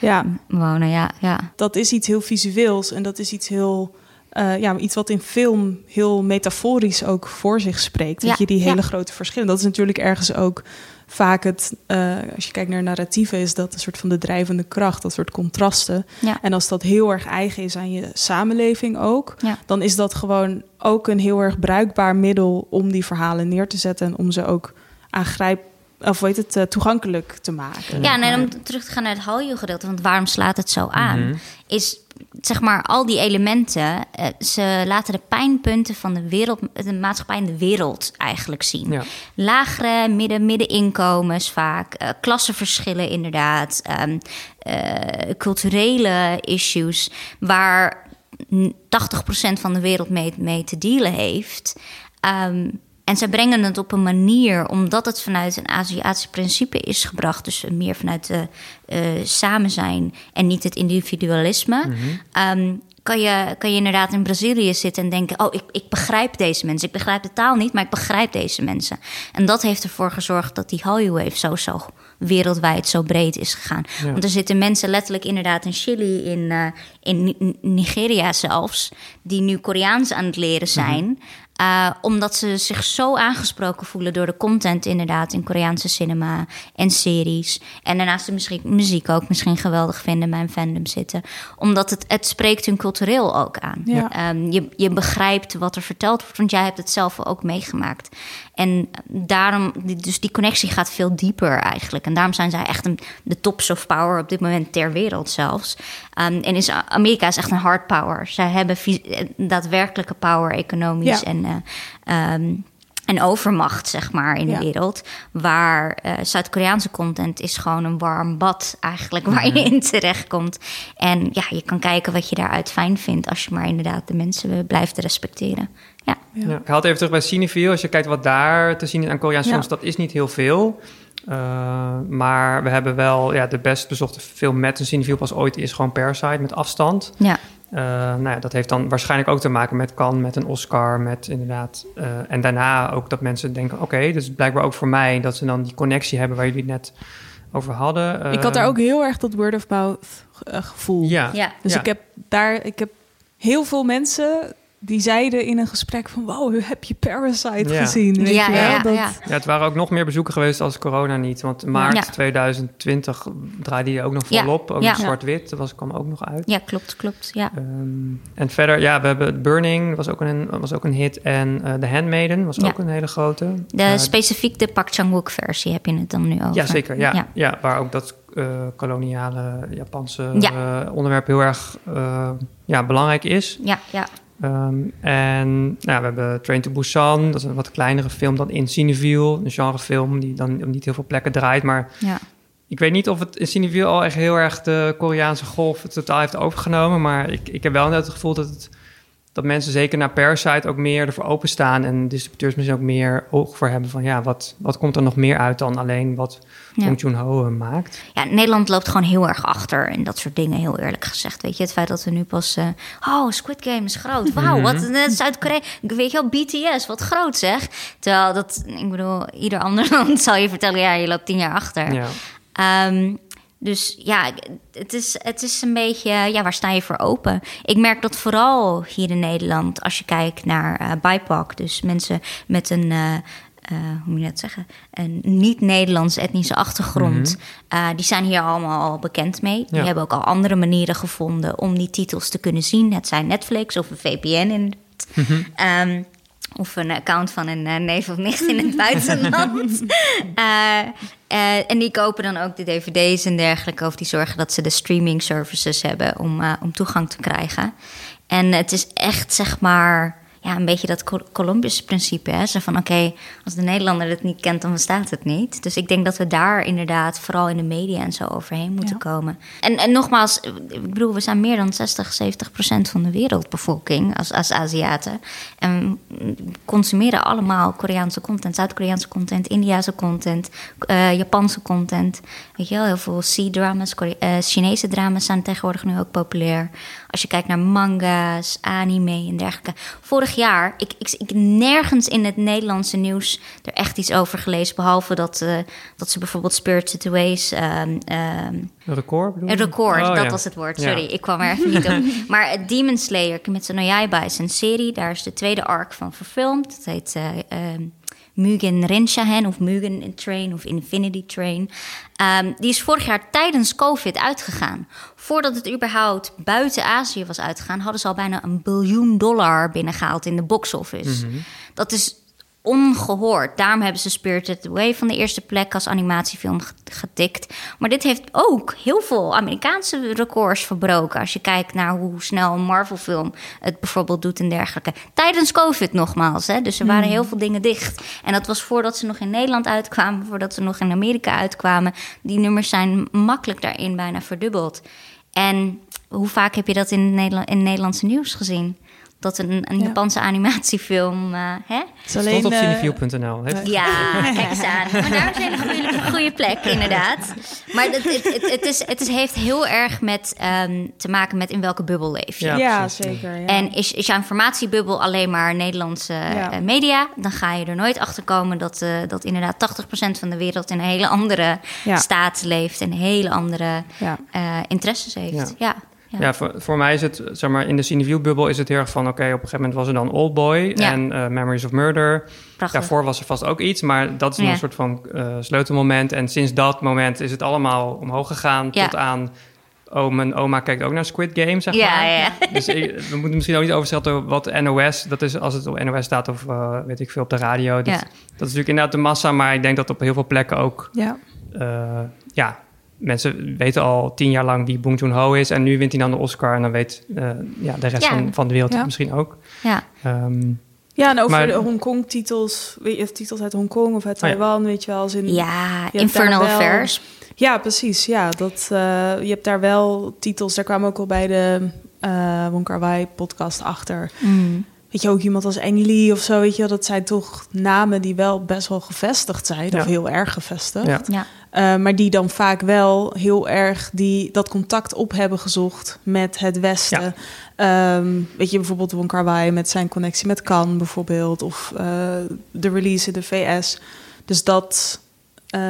eh, wonen. Ja, ja. dat is iets heel visueels en dat is iets heel. Eh, ja, iets wat in film heel metaforisch ook voor zich spreekt. Ja, Weet je, die ja. hele grote verschillen. Dat is natuurlijk ergens ook vaak het. eh, als je kijkt naar narratieven, is dat een soort van de drijvende kracht, dat soort contrasten. Ja. En als dat heel erg eigen is aan je samenleving ook, Ja. dan is dat gewoon ook een heel erg bruikbaar middel om die verhalen neer te zetten en om ze ook aangrijp. Of weet het, eh, toegankelijk te maken. Ja, en om terug te gaan naar het Hallyu-gedeelte, want waarom slaat het zo aan? Is zeg maar al die elementen, eh, ze laten de pijnpunten van de wereld, de maatschappij en de wereld eigenlijk zien. Ja. Lagere, midden, middeninkomens vaak, eh, klassenverschillen inderdaad, ehm, eh, culturele issues waar n- 80% van de wereld mee, mee te dealen heeft. Ehm, en zij brengen het op een manier, omdat het vanuit een Aziatisch principe is gebracht, dus meer vanuit de eh, samen zijn en niet het individualisme. Ehm, kan je, kan je inderdaad in Brazilië zitten en denken: Oh, ik, ik begrijp deze mensen. Ik begrijp de taal niet, maar ik begrijp deze mensen. En dat heeft ervoor gezorgd dat die Hallyu-wave zo, zo wereldwijd zo breed is gegaan. Ja. Want er zitten mensen letterlijk inderdaad in Chili, in, eh, in Ni- Nigeria zelfs, die nu Koreaans aan het leren zijn. Eh, omdat ze zich zo aangesproken voelen door de content inderdaad in Koreaanse cinema en series. En daarnaast de muziek, muziek ook misschien geweldig vinden, bij een fandom zitten. Omdat het, het spreekt hun cultureel ook aan. Ja. Ehm, je, je begrijpt wat er verteld wordt, want jij hebt het zelf ook meegemaakt. En daarom, dus die connectie gaat veel dieper eigenlijk. En daarom zijn zij echt een, de tops of power op dit moment ter wereld zelfs. Ehm, en is, Amerika is echt een hard power. Zij hebben eh, daadwerkelijke power, economisch Ja. en, eh, ehm, en overmacht, zeg maar, in Ja. de wereld. Waar eh, Zuid-Koreaanse content is gewoon een warm bad eigenlijk, waar je in terechtkomt. En ja, je kan kijken wat je daaruit fijn vindt... als je maar inderdaad de mensen blijft respecteren. Ja. Ja. Ik haal het even terug bij Cineville. Als je kijkt wat daar te zien is aan Koreaanse Ja. films, dat is niet heel veel. Uh, maar we hebben wel ja, de best bezochte film met een Cineville pas ooit is gewoon Parasite met afstand. Ja. Uh, nou ja, dat heeft dan waarschijnlijk ook te maken met Cannes, met een Oscar, met inderdaad. Uh, en daarna ook dat mensen denken: oké, okay, dus blijkbaar ook voor mij dat ze dan die connectie hebben waar jullie het net over hadden. Ik had daar ook heel erg dat word of mouth gevoel. Ja. ja. Dus ja. ik heb daar, ik heb heel veel mensen die zeiden in een gesprek van... wow, heb je Parasite Ja. gezien? Weet Ja, je wel? ja, dat, ja. Ja, het waren ook nog meer bezoeken geweest als corona niet. Want maart Ja. 2020 draaide die ook nog Ja. volop. Ook nog zwart-wit, dat was, kwam ook nog uit. Ja, klopt, klopt. Ja. Ehm, en verder, ja, we hebben Burning, was ook een, was ook een hit. En eh The Handmaiden was Ja. ook een hele grote. De, Eh, specifiek de Park Chan-wook versie heb je het dan nu over. ja, zeker. Ja, ja. Ja. waar ook dat eh, koloniale Japanse Ja. eh, onderwerp heel erg eh, ja, belangrijk is. Ja, ja. Ehm, en nou, we hebben Train to Busan, dat is een wat kleinere film dan in Cineville. Een genrefilm die dan op niet heel veel plekken draait. Maar ja. ik weet niet of het in Cineville al echt heel erg de Koreaanse golf totaal heeft overgenomen. Maar ik, ik heb wel net het gevoel dat, het, dat mensen zeker naar Parasite ook meer ervoor openstaan. En distributeurs misschien ook meer oog voor hebben van ja, wat, wat komt er nog meer uit dan alleen wat Ja. Bong Joon-ho eh, maakt. Ja, Nederland loopt gewoon heel erg achter in dat soort dingen, heel eerlijk gezegd. Weet je, het feit dat we nu pas... eh, oh, Squid Game is groot. Wauw, wat Mhm. een Zuid-Korea. Weet je wel, BTS, wat groot zeg. Terwijl dat, ik bedoel, ieder ander land zal je vertellen... ja, je loopt tien jaar achter. Ja. Ehm, dus ja, het is, het is een beetje, ja, waar sta je voor open? Ik merk dat vooral hier in Nederland, als je kijkt naar eh BIPOC, dus mensen met een, eh, eh, hoe moet je dat zeggen, een niet-Nederlands etnische achtergrond, eh, die zijn hier allemaal al bekend mee. Die hebben ook al andere manieren gevonden om die titels te kunnen zien. Het zijn Netflix of een VPN in Ehm, of een account van een eh, neef of nicht in het buitenland. En die kopen dan ook de dvd's en dergelijke. Of die zorgen dat ze de streaming services hebben om, om toegang te krijgen. En het is echt, zeg maar... ja, een beetje dat Col- Columbus-principe. Hè? Zo van, oké, als de Nederlander het niet kent, dan bestaat het niet. Dus ik denk dat we daar inderdaad, vooral in de media en zo, overheen moeten komen. En, en nogmaals, ik bedoel, we zijn meer dan 60, 70 procent van de wereldbevolking als, als Aziaten. En consumeren allemaal Koreaanse content, Zuid-Koreaanse content, Indiase content, eh, Japanse content. Weet je wel, heel veel C-dramas, eh, Chinese drama's zijn tegenwoordig nu ook populair. Als je kijkt naar manga's, anime en dergelijke. Vorig jaar, ik, ik, ik nergens in het Nederlandse nieuws er echt iets over gelezen. Behalve dat, eh, dat ze bijvoorbeeld Spirited Ways. ehm, ehm, Een record bedoel een record, Oh, dat ja. was het woord. Ja. Sorry, ik kwam er even niet op. Maar het Demon Slayer, Kimetsu no Yaiba, is een serie. Daar is de tweede arc van verfilmd. Het heet eh, ehm, Mugen Renshahen of Mugen Train of Infinity Train. Ehm, die is vorig jaar tijdens COVID uitgegaan. Voordat het überhaupt buiten Azië was uitgegaan... hadden ze al bijna een biljoen dollar binnengehaald in de box office. Dat is ongehoord. Daarom hebben ze Spirited Away van de eerste plek als animatiefilm ge- getikt. Maar dit heeft ook heel veel Amerikaanse records verbroken. Als je kijkt naar hoe snel een Marvel-film het bijvoorbeeld doet en dergelijke. Tijdens COVID nogmaals. Hè? Dus er waren heel veel dingen dicht. En dat was voordat ze nog in Nederland uitkwamen, voordat ze nog in Amerika uitkwamen. Die nummers zijn makkelijk daarin bijna verdubbeld. En hoe vaak heb je dat in het Nederland, in Nederlandse nieuws gezien? Dat een, een Ja. Japanse animatiefilm. eh, hè? Het is Stond op eh, cineview.nl. Ja, kijk eens aan. Maar daar is een goede, plek, inderdaad. Maar het, het, het, het, is, het is, heeft heel erg met, ehm, te maken met in welke bubbel leef je. Ja, Ja, zeker. Ja. En is, is jouw informatiebubbel alleen maar Nederlandse Ja. eh, media... dan ga je er nooit achter komen dat, eh, dat inderdaad 80% van de wereld... in een hele andere Ja. staat leeft en hele andere ja. eh, interesses heeft. Ja. Ja. Voor, voor mij is het, zeg maar, in de Cineview-bubbel is het heel erg van... oké, op een gegeven moment was er dan Old Boy Ja. en eh, Memories of Murder. Prachtig. Daarvoor was er vast ook iets, maar dat is Ja. een soort van eh, sleutelmoment. En sinds dat moment is het allemaal omhoog gegaan Ja. tot aan... oh, mijn oma kijkt ook naar Squid Game, zeg Ja, maar. ja. Dus ik- we moeten misschien ook niet overschatten wat NOS... dat is als het op NOS staat of eh, weet ik veel op de radio. Dat, Ja. dat is natuurlijk inderdaad de massa, maar ik denk dat op heel veel plekken ook... ja. Eh, mensen weten al tien jaar lang wie Bong Joon-ho is... en nu wint hij dan de Oscar en dan weet eh, ja, de rest Ja. van, van de wereld Ja. misschien ook. ja. Ehm, Ja, en over Maar- de Hongkong-titels, weet je, titels uit Hongkong of uit Oh ja. Taiwan, weet je wel, als in... ja, Infernal Affairs. Ja, precies. Ja, dat, eh, je hebt daar wel titels, daar kwamen ook al bij de eh Wong Kar Wai podcast achter. Mm. Weet je, ook iemand als Lee of zo, weet je wel, dat zijn toch namen die wel best wel gevestigd zijn, Ja. of heel erg gevestigd. Ja. Ja. Eh, maar die dan vaak wel heel erg die, dat contact op hebben gezocht met het Westen. Ehm, weet je, bijvoorbeeld Wong Kar Wai met zijn connectie met Cannes bijvoorbeeld. Of eh, de release in de VS. Dus dat, eh,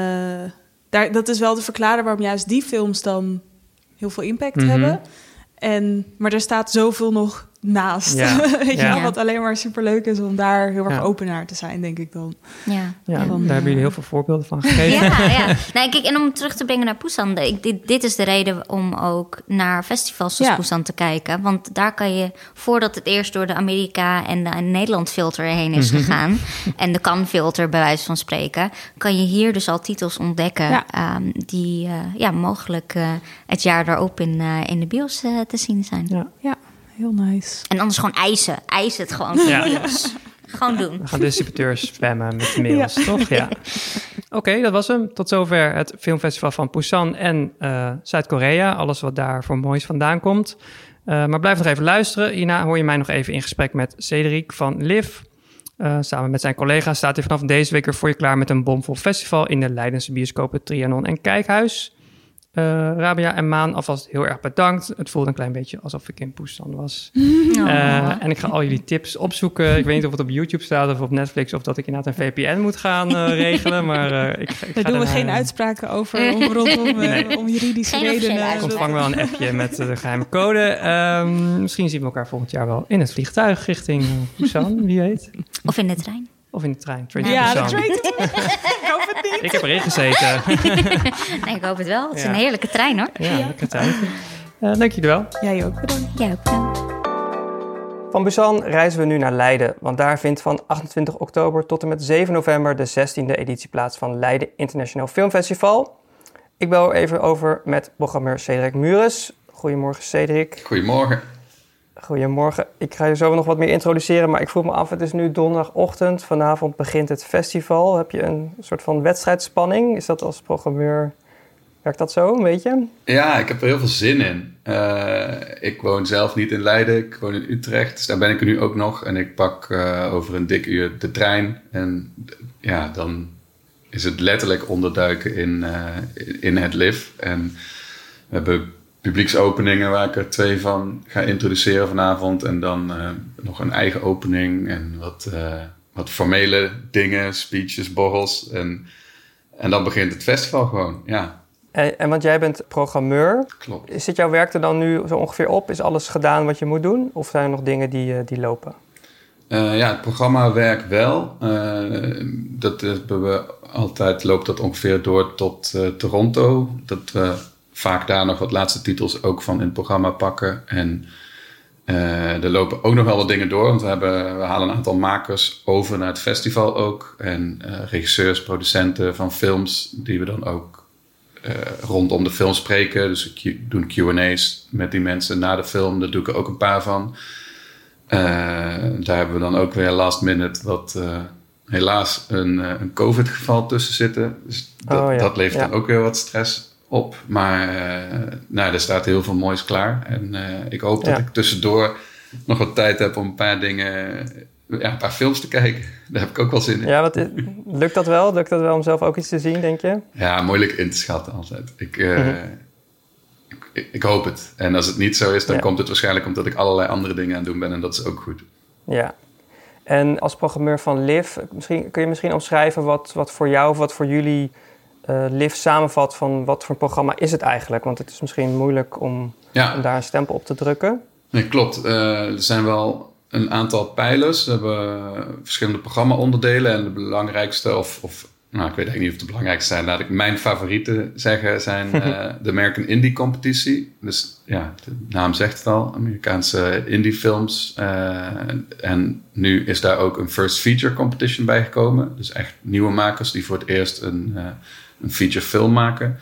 daar, dat is wel te verklaren waarom juist die films dan heel veel impact Mhm. hebben. En, maar er staat zoveel nog naast. Ja. weet je Ja. wat alleen maar superleuk is om daar heel erg Ja. open naar te zijn, denk ik dan. Ja. ja, Ja, daar dan, hebben eh, jullie heel veel voorbeelden van gegeven. Ja, ja. Nee, kijk, en om terug te brengen naar ik- dit, dit is de reden om ook naar festivals zoals Ja. Busan te kijken. Want daar kan je, voordat het eerst door de Amerika en de en Nederland filter heen is gegaan... en de kan filter bij wijze van spreken... kan je hier dus al titels ontdekken... Ja. ehm, die eh, ja, mogelijk eh, het jaar daarop in, eh, in de bios eh, te zien zijn. Ja. Ja, heel nice. En anders gewoon eisen. Eis het gewoon voor Ja. Gewoon doen. We gaan distributeurs spammen met de mails, toch? Ja. Oké, dat was hem. Tot zover het filmfestival van Busan en eh, Zuid-Korea. Alles wat daar voor moois vandaan komt. Eh, maar blijf nog even luisteren. Hierna hoor je mij nog even in gesprek met Cedric van Liv. Eh, samen met zijn collega's staat hij vanaf deze week weer voor je klaar met een bomvol festival in de Leidense bioscopen Trianon en Kijkhuis. Eh, Rabia en Maan, alvast heel erg bedankt. Het voelde een klein beetje alsof ik in Busan was. Oh. Eh, en ik ga al jullie tips opzoeken. Ik weet niet of het op YouTube staat of op Netflix... of dat ik inderdaad een VPN moet gaan eh, regelen. Maar eh, ik, ik ga Daar doen we geen uitspraken over om, rondom Nee. om juridische Geen redenen. Ik ontvang wel een appje met de geheime code. Ehm, misschien zien we elkaar volgend jaar wel in het vliegtuig richting Busan, wie weet. Of in de trein. Of in de trein. Train Ja, Busan. dat ik. Ik hoop het niet. Ik heb erin gezeten. Nee, ik hoop het wel. Het is Ja. een heerlijke trein hoor. ja, lekker tijd. Eh, dank jullie wel. Jij ook bedankt. Ja, ook bedankt. Van Busan reizen we nu naar Leiden, want daar vindt van 28 oktober tot en met 7 november de 16e editie plaats van Leiden International Film Festival. Ik bel even over met programmeur Cedric Mures. Goedemorgen Cedric. Goedemorgen. Goedemorgen. Ik ga je zo nog wat meer introduceren, maar ik vroeg me af, het is nu donderdagochtend. Vanavond begint het festival. Heb je een soort van wedstrijdspanning? Is dat als programmeur, werkt dat zo een beetje? Ja, ik heb er heel veel zin in. Eh, ik woon zelf niet in Leiden, ik woon in Utrecht. Dus daar ben ik er nu ook nog. En ik pak eh, over een dik uur de trein. En ja, dan is het letterlijk onderduiken in, eh, in het LIF. En we hebben publieksopeningen waar ik er twee van ga introduceren vanavond. En dan eh, nog een eigen opening en wat, eh, wat formele dingen, speeches, borrels. En, en dan begint het festival gewoon, ja. En, en want jij bent programmeur. Klopt. Zit jouw werk er dan nu zo ongeveer op? Is alles gedaan wat je moet doen? Of zijn er nog dingen die, eh, die lopen? Ja, het programma werkt wel. Dat hebben we altijd, loopt dat ongeveer door tot Toronto. Dat we vaak daar nog wat laatste titels ook van in het programma pakken. En eh, er lopen ook nog wel wat dingen door. Want we, hebben, we halen een aantal makers over naar het festival ook. En eh, regisseurs, producenten van films die we dan ook eh, rondom de film spreken. Dus we doen Q&A's met die mensen na de film. Daar doe ik er ook een paar van. Daar hebben we dan ook weer last minute wat helaas een, een COVID-geval tussen zitten. Dus dat, Oh ja, dat levert ja. dan ook weer wat stress op. Maar eh, nou, er staat heel veel moois klaar. En eh, ik hoop dat Ja. ik tussendoor nog wat tijd heb om een paar dingen, ja, een paar films te kijken. Daar heb ik ook wel zin in. Ja, wat, lukt dat wel? Lukt dat wel om zelf ook iets te zien, denk je? Ja, moeilijk in te schatten altijd. Ik, eh, Mhm. ik, ik, ik hoop het. En als het niet zo is, dan Ja. komt het waarschijnlijk omdat ik allerlei andere dingen aan het doen ben. En dat is ook goed. Ja. En als programmeur van LIV, misschien, kun je misschien omschrijven wat, wat voor jou of wat voor jullie LIV samenvat van wat voor een programma is het eigenlijk? Want het is misschien moeilijk om, Ja. om daar een stempel op te drukken. Nee, klopt. Eh, er zijn wel een aantal pijlers. We hebben verschillende programma-onderdelen. En de belangrijkste, of, of nou, ik weet eigenlijk niet of de belangrijkste zijn. Laat ik mijn favorieten zeggen, zijn eh, de American Indie Competitie. Dus ja, de naam zegt het al. Amerikaanse indie films. En nu is daar ook een First Feature Competition bij gekomen. Dus echt nieuwe makers die voor het eerst een, een feature film maken.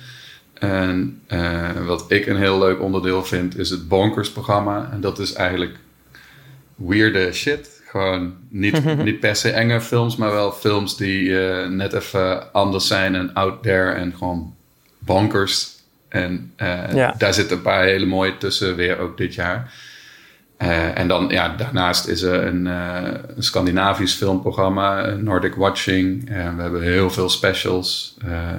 En eh, wat ik een heel leuk onderdeel vind, is het Bonkers programma. En dat is eigenlijk weirde shit. Gewoon niet, niet per se enge films, maar wel films die eh, net even anders zijn en out there en gewoon bonkers. En eh, Ja. daar zitten een paar hele mooie tussen, weer ook dit jaar. Eh, en dan, ja, daarnaast is er een, eh, een Scandinavisch filmprogramma, een Nordic Watching. We hebben heel veel specials. Eh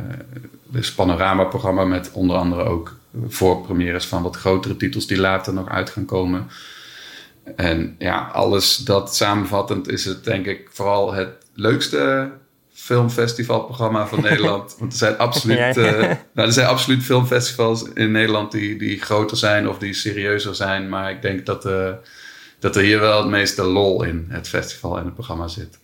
dus panorama-programma met onder andere ook voorpremières van wat grotere titels die later nog uit gaan komen. En ja, alles dat samenvattend is het denk ik vooral het leukste filmfestivalprogramma van Nederland. Want er zijn absoluut, Ja, eh, nou, er zijn absoluut filmfestivals in Nederland die, die groter zijn of die serieuzer zijn. Maar ik denk dat, eh, dat er hier wel het meeste lol in het festival en het programma zit.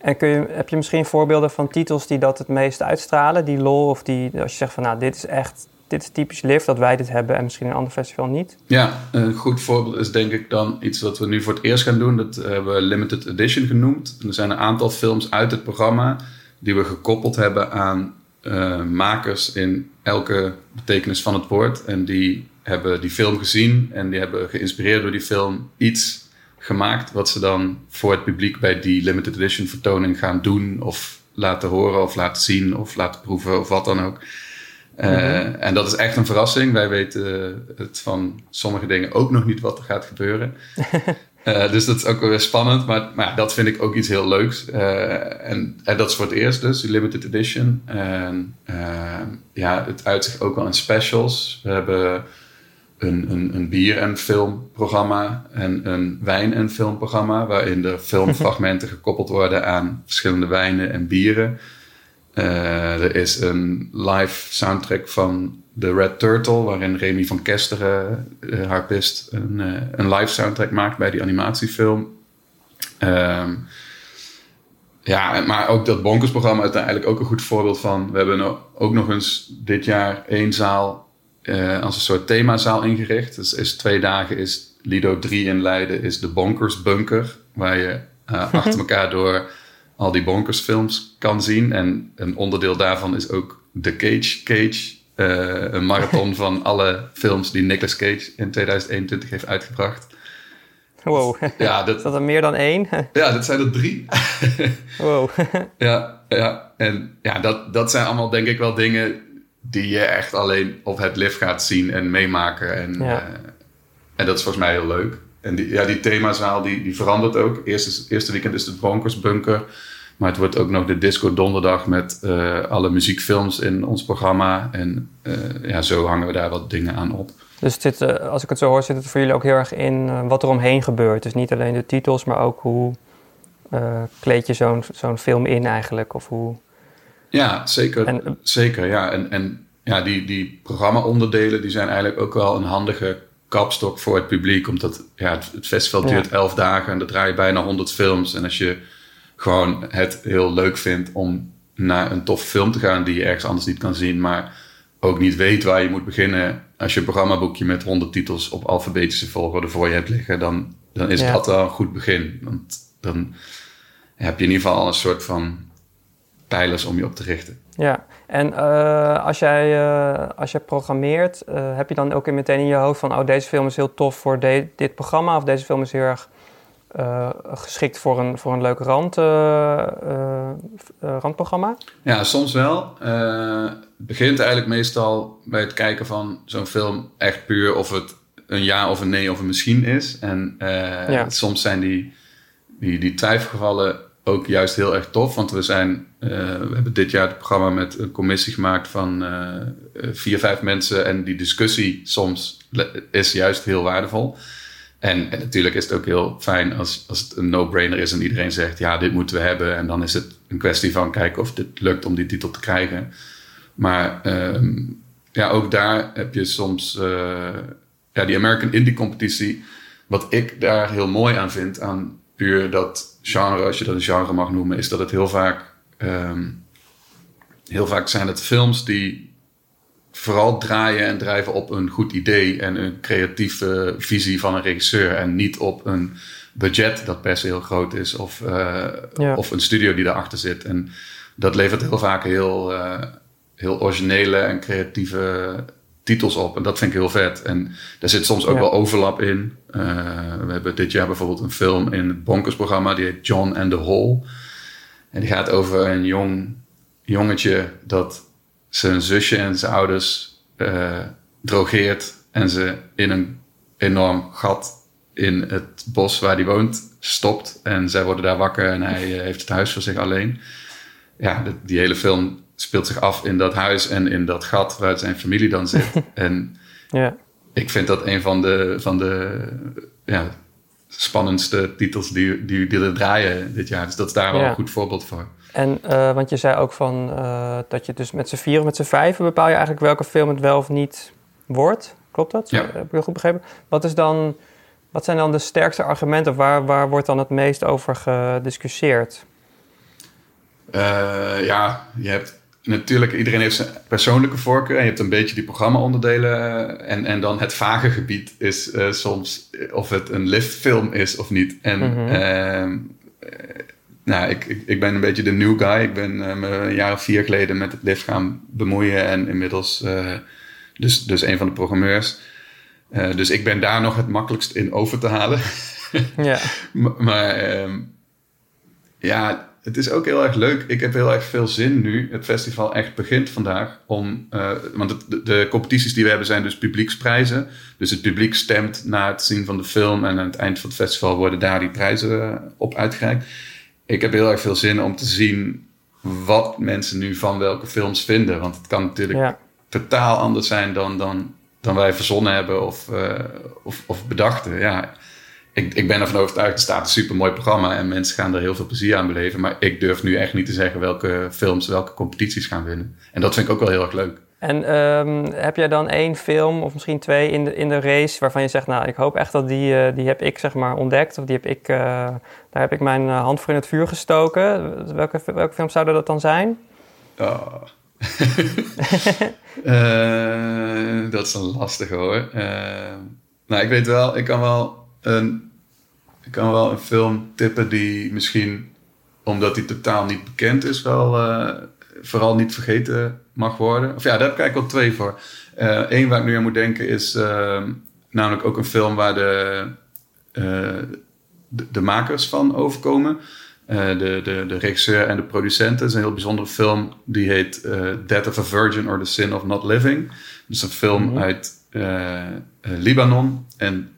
En kun je, heb je misschien voorbeelden van titels die dat het meest uitstralen? Die lol of die, als je zegt van nou, dit is echt, dit is typisch LIV dat wij dit hebben en misschien een ander festival niet. Ja, een goed voorbeeld is denk ik dan iets wat we nu voor het eerst gaan doen. Dat hebben we limited edition genoemd. En er zijn een aantal films uit het programma die we gekoppeld hebben aan eh, makers in elke betekenis van het woord. En die hebben die film gezien en die hebben geïnspireerd door die film iets gemaakt wat ze dan voor het publiek bij die limited edition vertoning gaan doen of laten horen of laten zien of laten proeven of wat dan ook. Eh, En dat is echt een verrassing. Wij weten het van sommige dingen ook nog niet wat er gaat gebeuren. Eh, dus dat is ook wel weer spannend. Maar, maar dat vind ik ook iets heel leuks. Eh, en, en dat is voor het eerst dus, die limited edition. En eh, ja, het uitzicht ook wel in specials. We hebben een, een, een bier- en filmprogramma en een wijn- en filmprogramma... waarin de filmfragmenten gekoppeld worden aan verschillende wijnen en bieren... Eh, er is een live soundtrack van The Red Turtle, waarin Remy van Kesteren, uh, harpist, een, uh, een live soundtrack maakt bij die animatiefilm. Um, ja, maar ook dat Bonkers-programma is eigenlijk ook een goed voorbeeld van. We hebben ook nog eens dit jaar één zaal als een soort themazaal ingericht. Dus is twee dagen is Lido 3 in Leiden, is de Bonkers Bunker, waar je achter elkaar door al die bonkersfilms kan zien. En een onderdeel daarvan is ook The Cage Cage. Uh, een marathon van alle films die Nicolas Cage in 2021 heeft uitgebracht. Wow. Ja, Is dat, dat er meer dan één? ja, dat zijn er drie. wow. Ja, ja. en ja, dat, dat zijn allemaal denk ik wel dingen die je echt alleen op het lift gaat zien en meemaken. En, Ja. eh, en dat is volgens mij heel leuk. En die, ja, die themazaal die, die verandert ook. Eerst is, eerste weekend is het Bonkers-bunker. Maar het wordt ook nog de Disco Donderdag met eh, alle muziekfilms in ons programma. En eh, ja, zo hangen we daar wat dingen aan op. Dus zit, eh, als ik het zo hoor, zit het voor jullie ook heel erg in wat er omheen gebeurt. Dus niet alleen de titels, maar ook hoe kleed je zo'n zo'n film in eigenlijk? Of hoe... Ja, zeker. En- zeker ja. En, en ja, die, die programma-onderdelen die zijn eigenlijk ook wel een handige kapstok voor het publiek. Omdat ja, het, het festival Ja. duurt elf dagen en er draai je bijna 100 films. En als je gewoon het heel leuk vindt om naar een tof film te gaan die je ergens anders niet kan zien, maar ook niet weet waar je moet beginnen. Als je een programmaboekje met 100 titels op alfabetische volgorde voor je hebt liggen, dan, dan is Ja. dat wel een goed begin. Want dan heb je in ieder geval al een soort van pijlers om je op te richten. Ja, en eh, als, jij, eh, als jij programmeert, eh, heb je dan ook meteen in je hoofd van... oh, deze film is heel tof voor de- dit programma... of deze film is heel erg geschikt voor een, voor een leuk rand, randprogramma? Ja, soms wel. Het begint eigenlijk meestal bij het kijken van zo'n film echt puur of het een ja of een nee of een misschien is. En Ja. soms zijn die, die, die twijfelgevallen ook juist heel erg tof. Want we, zijn, eh, we hebben dit jaar het programma met een commissie gemaakt van eh, vier, vijf mensen. En die discussie soms is juist heel waardevol. En, en natuurlijk is het ook heel fijn als, als het een no-brainer is en iedereen zegt: ja, dit moeten we hebben. En dan is het een kwestie van kijken of dit lukt om die titel te krijgen. Maar ehm, ja, ook daar heb je soms eh, ja, die American Indie Competitie. Wat ik daar heel mooi aan vind, aan puur dat genre, als je dat een genre mag noemen, is dat het heel vaak, ehm, heel vaak zijn het films die vooral draaien en drijven op een goed idee en een creatieve visie van een regisseur. En niet op een budget dat per se heel groot is of, eh, Ja. of een studio die daarachter zit. En dat levert heel vaak heel, eh, heel originele en creatieve titels op. En dat vind ik heel vet. En daar zit soms ook Ja. wel overlap in. Eh, we hebben dit jaar bijvoorbeeld een film in het Bonkers-programma. Die heet John and the Hole. En die gaat over een jong jongetje dat zijn zusje en zijn ouders eh, drogeert. En ze in een enorm gat in het bos waar hij woont stopt. En zij worden daar wakker en hij eh, heeft het huis voor zich alleen. Ja, de- die hele film speelt zich af in dat huis en in dat gat waar zijn familie dan zit. en Ja, ik vind dat een van de, van de ja, spannendste titels die, die, die er draaien dit jaar. Dus dat is daar wel Ja. een goed voorbeeld voor. en eh, want je zei ook van eh, dat je dus met z'n vier of met z'n vijven bepaal je eigenlijk welke film het wel of niet wordt. Klopt dat? Ja. Heb ik dat goed begrepen? Wat, is dan, wat zijn dan de sterkste argumenten? Waar, waar wordt dan het meest over gediscussieerd? Eh, ja, je hebt natuurlijk, iedereen heeft zijn persoonlijke voorkeur. En je hebt een beetje die programma-onderdelen. eh, en, en dan het vage gebied is eh, soms of het een liftfilm is of niet. En Mhm. ehm, eh, nou, ik, ik, ik ben een beetje de new guy. Ik ben me een jaar of vier geleden met het lift gaan bemoeien. En inmiddels dus, dus een van de programmeurs. Dus ik ben daar nog het makkelijkst in over te halen. Ja, Maar, maar ehm, ja, het is ook heel erg leuk. Ik heb heel erg veel zin nu. Het festival echt begint vandaag. Om, eh, want het- de, de competities die we hebben zijn dus publieksprijzen. Dus het publiek stemt na het zien van de film. En aan het eind van het festival worden daar die prijzen eh, op uitgereikt. Ik heb heel erg veel zin om te zien wat mensen nu van welke films vinden. Want het kan natuurlijk ja. totaal anders zijn dan, dan, dan wij verzonnen hebben of, eh, of, of bedachten. Ja, ik, ik ben ervan overtuigd, er staat een supermooi programma en mensen gaan er heel veel plezier aan beleven. Maar ik durf nu echt niet te zeggen welke films, welke competities gaan winnen. En dat vind ik ook wel heel erg leuk. En ehm, heb jij dan één film of misschien twee in de, in de race waarvan je zegt, nou, ik hoop echt dat die, eh, die heb ik zeg maar ontdekt of die heb ik, eh, daar heb ik mijn eh, hand voor in het vuur gestoken. Welke, welke film zouden dat dan zijn? Oh. Dat is een lastige hoor. Nou, ik weet wel, ik kan wel een, ik kan wel een film tippen die misschien, omdat die totaal niet bekend is, wel eh, vooral niet vergeten mag worden. Of ja, daar heb ik eigenlijk wel twee voor. Eén waar ik nu aan moet denken is eh, namelijk ook een film waar de eh, de, de makers van overkomen. Eh, de, de, de regisseur en de producenten. Het is een heel bijzondere film. Die heet eh, Death of a Virgin or the Sin of Not Living. Dus een film uit eh, eh, Libanon. En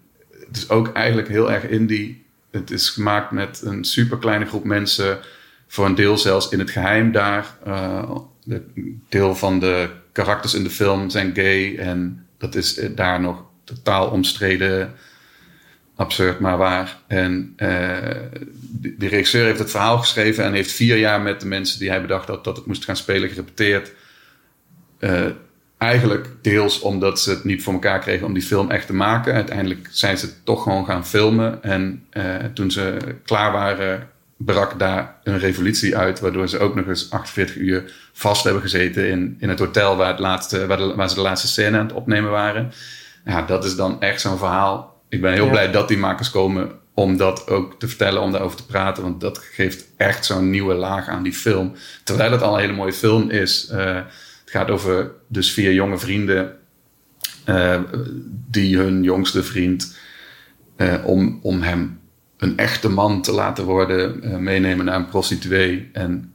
het is ook eigenlijk heel erg indie. Het is gemaakt met een super kleine groep mensen. Voor een deel zelfs in het geheim daar. Eh, de deel van de karakters in de film zijn gay. En dat is eh, daar nog totaal omstreden. Absurd, maar waar. En eh de, regisseur heeft het verhaal geschreven en heeft vier jaar met de mensen die hij bedacht had dat het moest gaan spelen gerepeteerd. Eigenlijk deels omdat ze het niet voor elkaar kregen om die film echt te maken. Uiteindelijk zijn ze toch gewoon gaan filmen. En eh, toen ze klaar waren, brak daar een revolutie uit. Waardoor ze ook nog eens 48 uur vast hebben gezeten in, in het hotel waar, het laatste, waar, de, waar ze de laatste scène aan het opnemen waren. Ja, dat is dan echt zo'n verhaal. Ik ben heel Ja. blij dat die makers komen om dat ook te vertellen, om daarover te praten. Want dat geeft echt zo'n nieuwe laag aan die film. Terwijl het al een hele mooie film is. Eh, het gaat over dus vier jonge vrienden eh, die hun jongste vriend, eh, om, om hem een echte man te laten worden, eh, meenemen naar een prostituee. En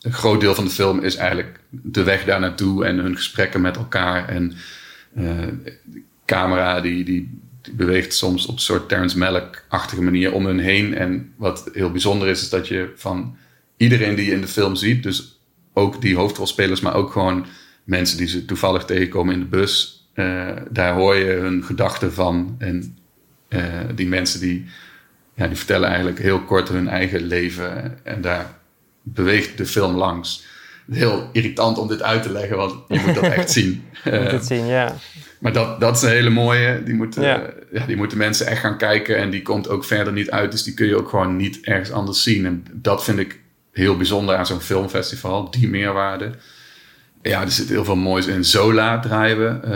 een groot deel van de film is eigenlijk de weg daar naartoe en hun gesprekken met elkaar. En de camera die, die, die beweegt soms op een soort Terrence Malick-achtige manier om hun heen. En wat heel bijzonder is, is dat je van iedereen die je in de film ziet, dus ook die hoofdrolspelers, maar ook gewoon mensen die ze toevallig tegenkomen in de bus, eh, daar hoor je hun gedachten van. En eh, die mensen die, ja, die vertellen eigenlijk heel kort hun eigen leven. En daar beweegt de film langs. Heel irritant om dit uit te leggen, want je moet dat echt zien. Moet Eh, het zien, ja. maar dat, dat is een hele mooie. Die moeten, Ja. ja. die moeten mensen echt gaan kijken. En die komt ook verder niet uit. Dus die kun je ook gewoon niet ergens anders zien. En dat vind ik heel bijzonder aan zo'n filmfestival. Die meerwaarde. Ja, er zit heel veel moois in. Zola draaien we.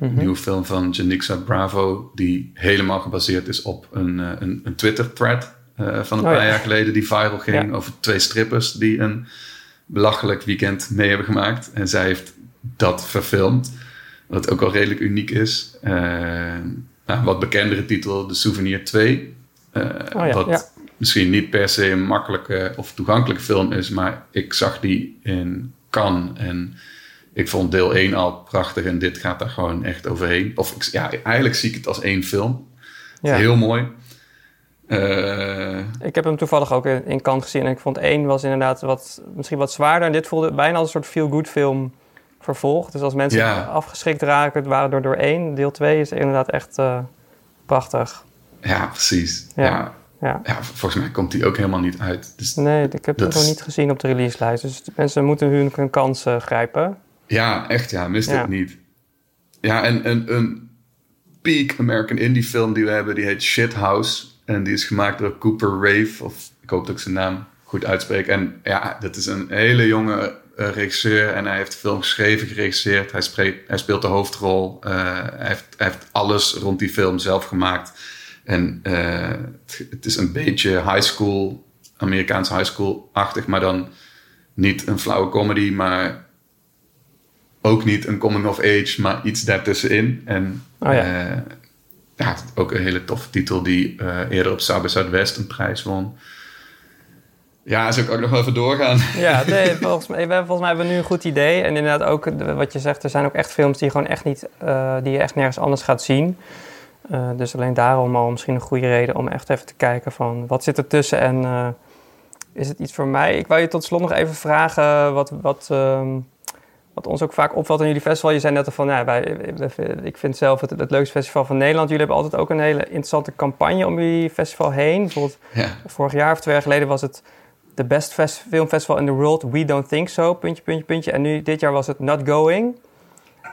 Een nieuwe film van Janixa Bravo. Die helemaal gebaseerd is op een, eh, een, een Twitter-thread. eh, van een Oh, paar ja. jaar geleden. Die viral ging Ja. over twee strippers. Die een belachelijk weekend mee hebben gemaakt. En zij heeft dat verfilmd. Wat ook al redelijk uniek is. Nou, wat bekendere titel, De Souvenir 2. Eh, Oh ja, wat ja. Misschien niet per se een makkelijke of toegankelijke film is. Maar ik zag die in Cannes. En ik vond deel 1 al prachtig. En dit gaat daar gewoon echt overheen. Of ik, ja, eigenlijk zie ik het als één film. ja. Heel mooi. Ik heb hem toevallig ook in, in Kant gezien. En ik vond één was inderdaad wat, misschien wat zwaarder. En dit voelde bijna als een soort feel-good film vervolg. Dus als mensen Ja. afgeschrikt raken, het waren door, door één. Deel twee is inderdaad echt eh, prachtig. ja, precies. Ja. Ja. Ja. Ja, volgens mij komt die ook helemaal niet uit. Dus Nee, ik heb Dat het nog is- niet gezien op de releaselijst. Dus mensen moeten hun, hun kans eh, grijpen. Ja, echt ja, mist Ja. het niet. Ja, en een, een peak American indie film die we hebben, die heet Shithouse. En die is gemaakt door Cooper Rave, of ik hoop dat ik zijn naam goed uitspreek. En ja, dat is een hele jonge eh, regisseur en hij heeft de film geschreven, geregisseerd. Hij, spreekt, hij speelt de hoofdrol. Eh, hij, heeft, hij heeft alles rond die film zelf gemaakt. En eh, het, het is een beetje high school, Amerikaans high school-achtig, maar dan niet een flauwe comedy, maar ook niet een coming of age, maar iets daartussenin. En Oh ja. eh, ja, ook een hele toffe titel die eh, eerder op South Southwest een prijs won. Ja, zou ik ook nog wel even doorgaan? Ja, nee, volgens, mij, we hebben- volgens mij hebben we nu een goed idee. En inderdaad ook wat je zegt, er zijn ook echt films die, gewoon echt niet, die je echt nergens anders gaat zien. Eh, dus alleen daarom al misschien een goede reden om echt even te kijken van wat zit er tussen en eh, is het iets voor mij? Ik wou je tot slot nog even vragen wat, wat, ehm, wat ons ook vaak opvalt in jullie festival. Je zei net al van, ja, wij, ik vind zelf het, het leukste festival van Nederland. Jullie hebben altijd ook een hele interessante campagne om jullie festival heen. Bijvoorbeeld Ja, Vorig jaar of twee jaar geleden was het de best fest- filmfestival in the world. We don't think so. Puntje, puntje, puntje. En nu dit jaar was het not going.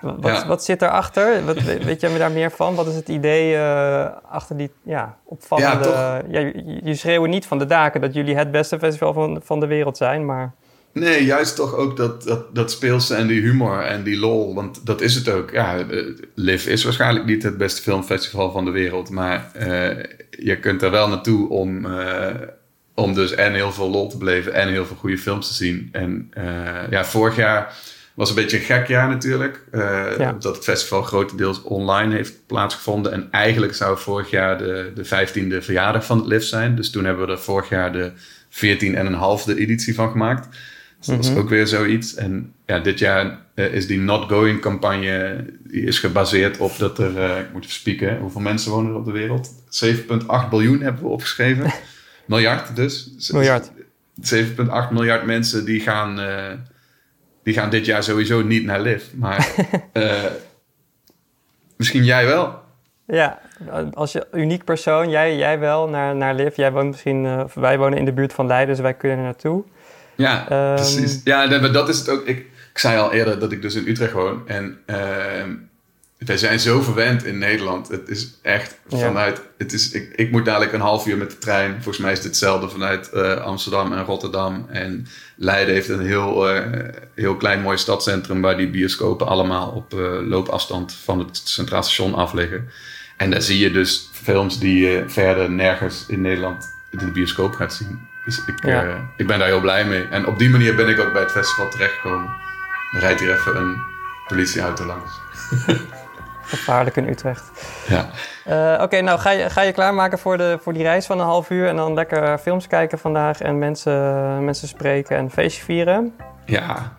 Wat, Ja. wat zit erachter? Wat, weet jij daar meer van? Wat is het idee eh, achter die ja, opvallende... Ja, Ja, je, je schreeuwen niet van de daken dat jullie het beste festival van, van de wereld zijn, maar... nee, juist toch ook dat, dat, dat speelse en die humor en die lol. Want dat is het ook. Ja, eh, Liv is waarschijnlijk niet het beste filmfestival van de wereld. Maar eh, je kunt er wel naartoe om, om dus en heel veel lol te beleven en heel veel goede films te zien. En ja, vorig jaar was een beetje een gek jaar natuurlijk. Ja. Dat het festival grotendeels online heeft plaatsgevonden. En eigenlijk zou vorig jaar de, de 15e verjaardag van het LIF zijn. Dus toen hebben we er vorig jaar de 14 en een halfde editie van gemaakt. Dus dat was ook weer zoiets. En ja, dit jaar eh, is die Not Going campagne die is gebaseerd op dat er, eh, ik moet even spieken, hoeveel mensen wonen er op de wereld? 7,8 biljoen hebben we opgeschreven. Miljard dus. Miljard. 7,8 miljard mensen die gaan, die gaan dit jaar sowieso niet naar LIV. Maar eh, misschien jij wel. Ja, als je uniek persoon, jij, jij wel naar, naar Liv. Jij woont misschien, eh, wij wonen in de buurt van Leiden, dus wij kunnen er naartoe. Ja, Ehm. precies. Ja, nee, maar dat is het ook. Ik, ik zei al eerder dat ik dus in Utrecht woon. En ehm, wij zijn zo verwend in Nederland. Het is echt Ja. vanuit... Het is, ik, ik moet dadelijk een half uur met de trein. Volgens mij is het hetzelfde vanuit eh, Amsterdam en Rotterdam. En Leiden heeft een heel, eh, heel klein mooi stadscentrum... waar die bioscopen allemaal op eh, loopafstand van het Centraal Station af liggen. En daar zie je dus films die je verder nergens in Nederland in de bioscoop gaat zien. Dus ik, Ja. ik ben daar heel blij mee. En op die manier ben ik ook bij het festival terechtgekomen. Dan rijdt hier even een politieauto langs. Gevaarlijk in Utrecht. Ja. Eh, Oké, nou ga je, ga je klaarmaken voor, de, voor die reis van een half uur... en dan lekker films kijken vandaag en mensen, mensen spreken en feestje vieren. ja,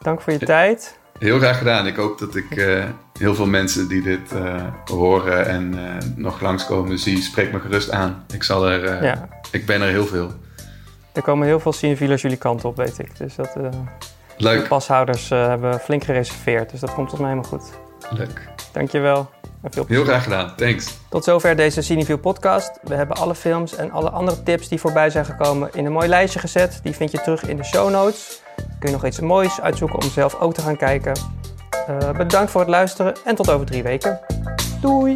Dank voor je tijd. heel graag gedaan. Ik hoop dat ik eh, heel veel mensen die dit eh, horen en nog langskomen zie, spreek me gerust aan. Ik, zal er, Ja. ik ben er heel veel. Er komen heel veel cinefielers jullie kant op, weet ik. Dus dat, eh, de Leuk, pashouders hebben flink gereserveerd. Dus dat komt tot mij helemaal goed. Leuk. Dankjewel. En veel Heel graag gedaan. Thanks. Tot zover deze Cineview podcast. We hebben alle films en alle andere tips die voorbij zijn gekomen in een mooi lijstje gezet. Die vind je terug in de show notes. Kun je nog iets moois uitzoeken om zelf ook te gaan kijken. Eh, bedankt voor het luisteren en tot over drie weken. Doei!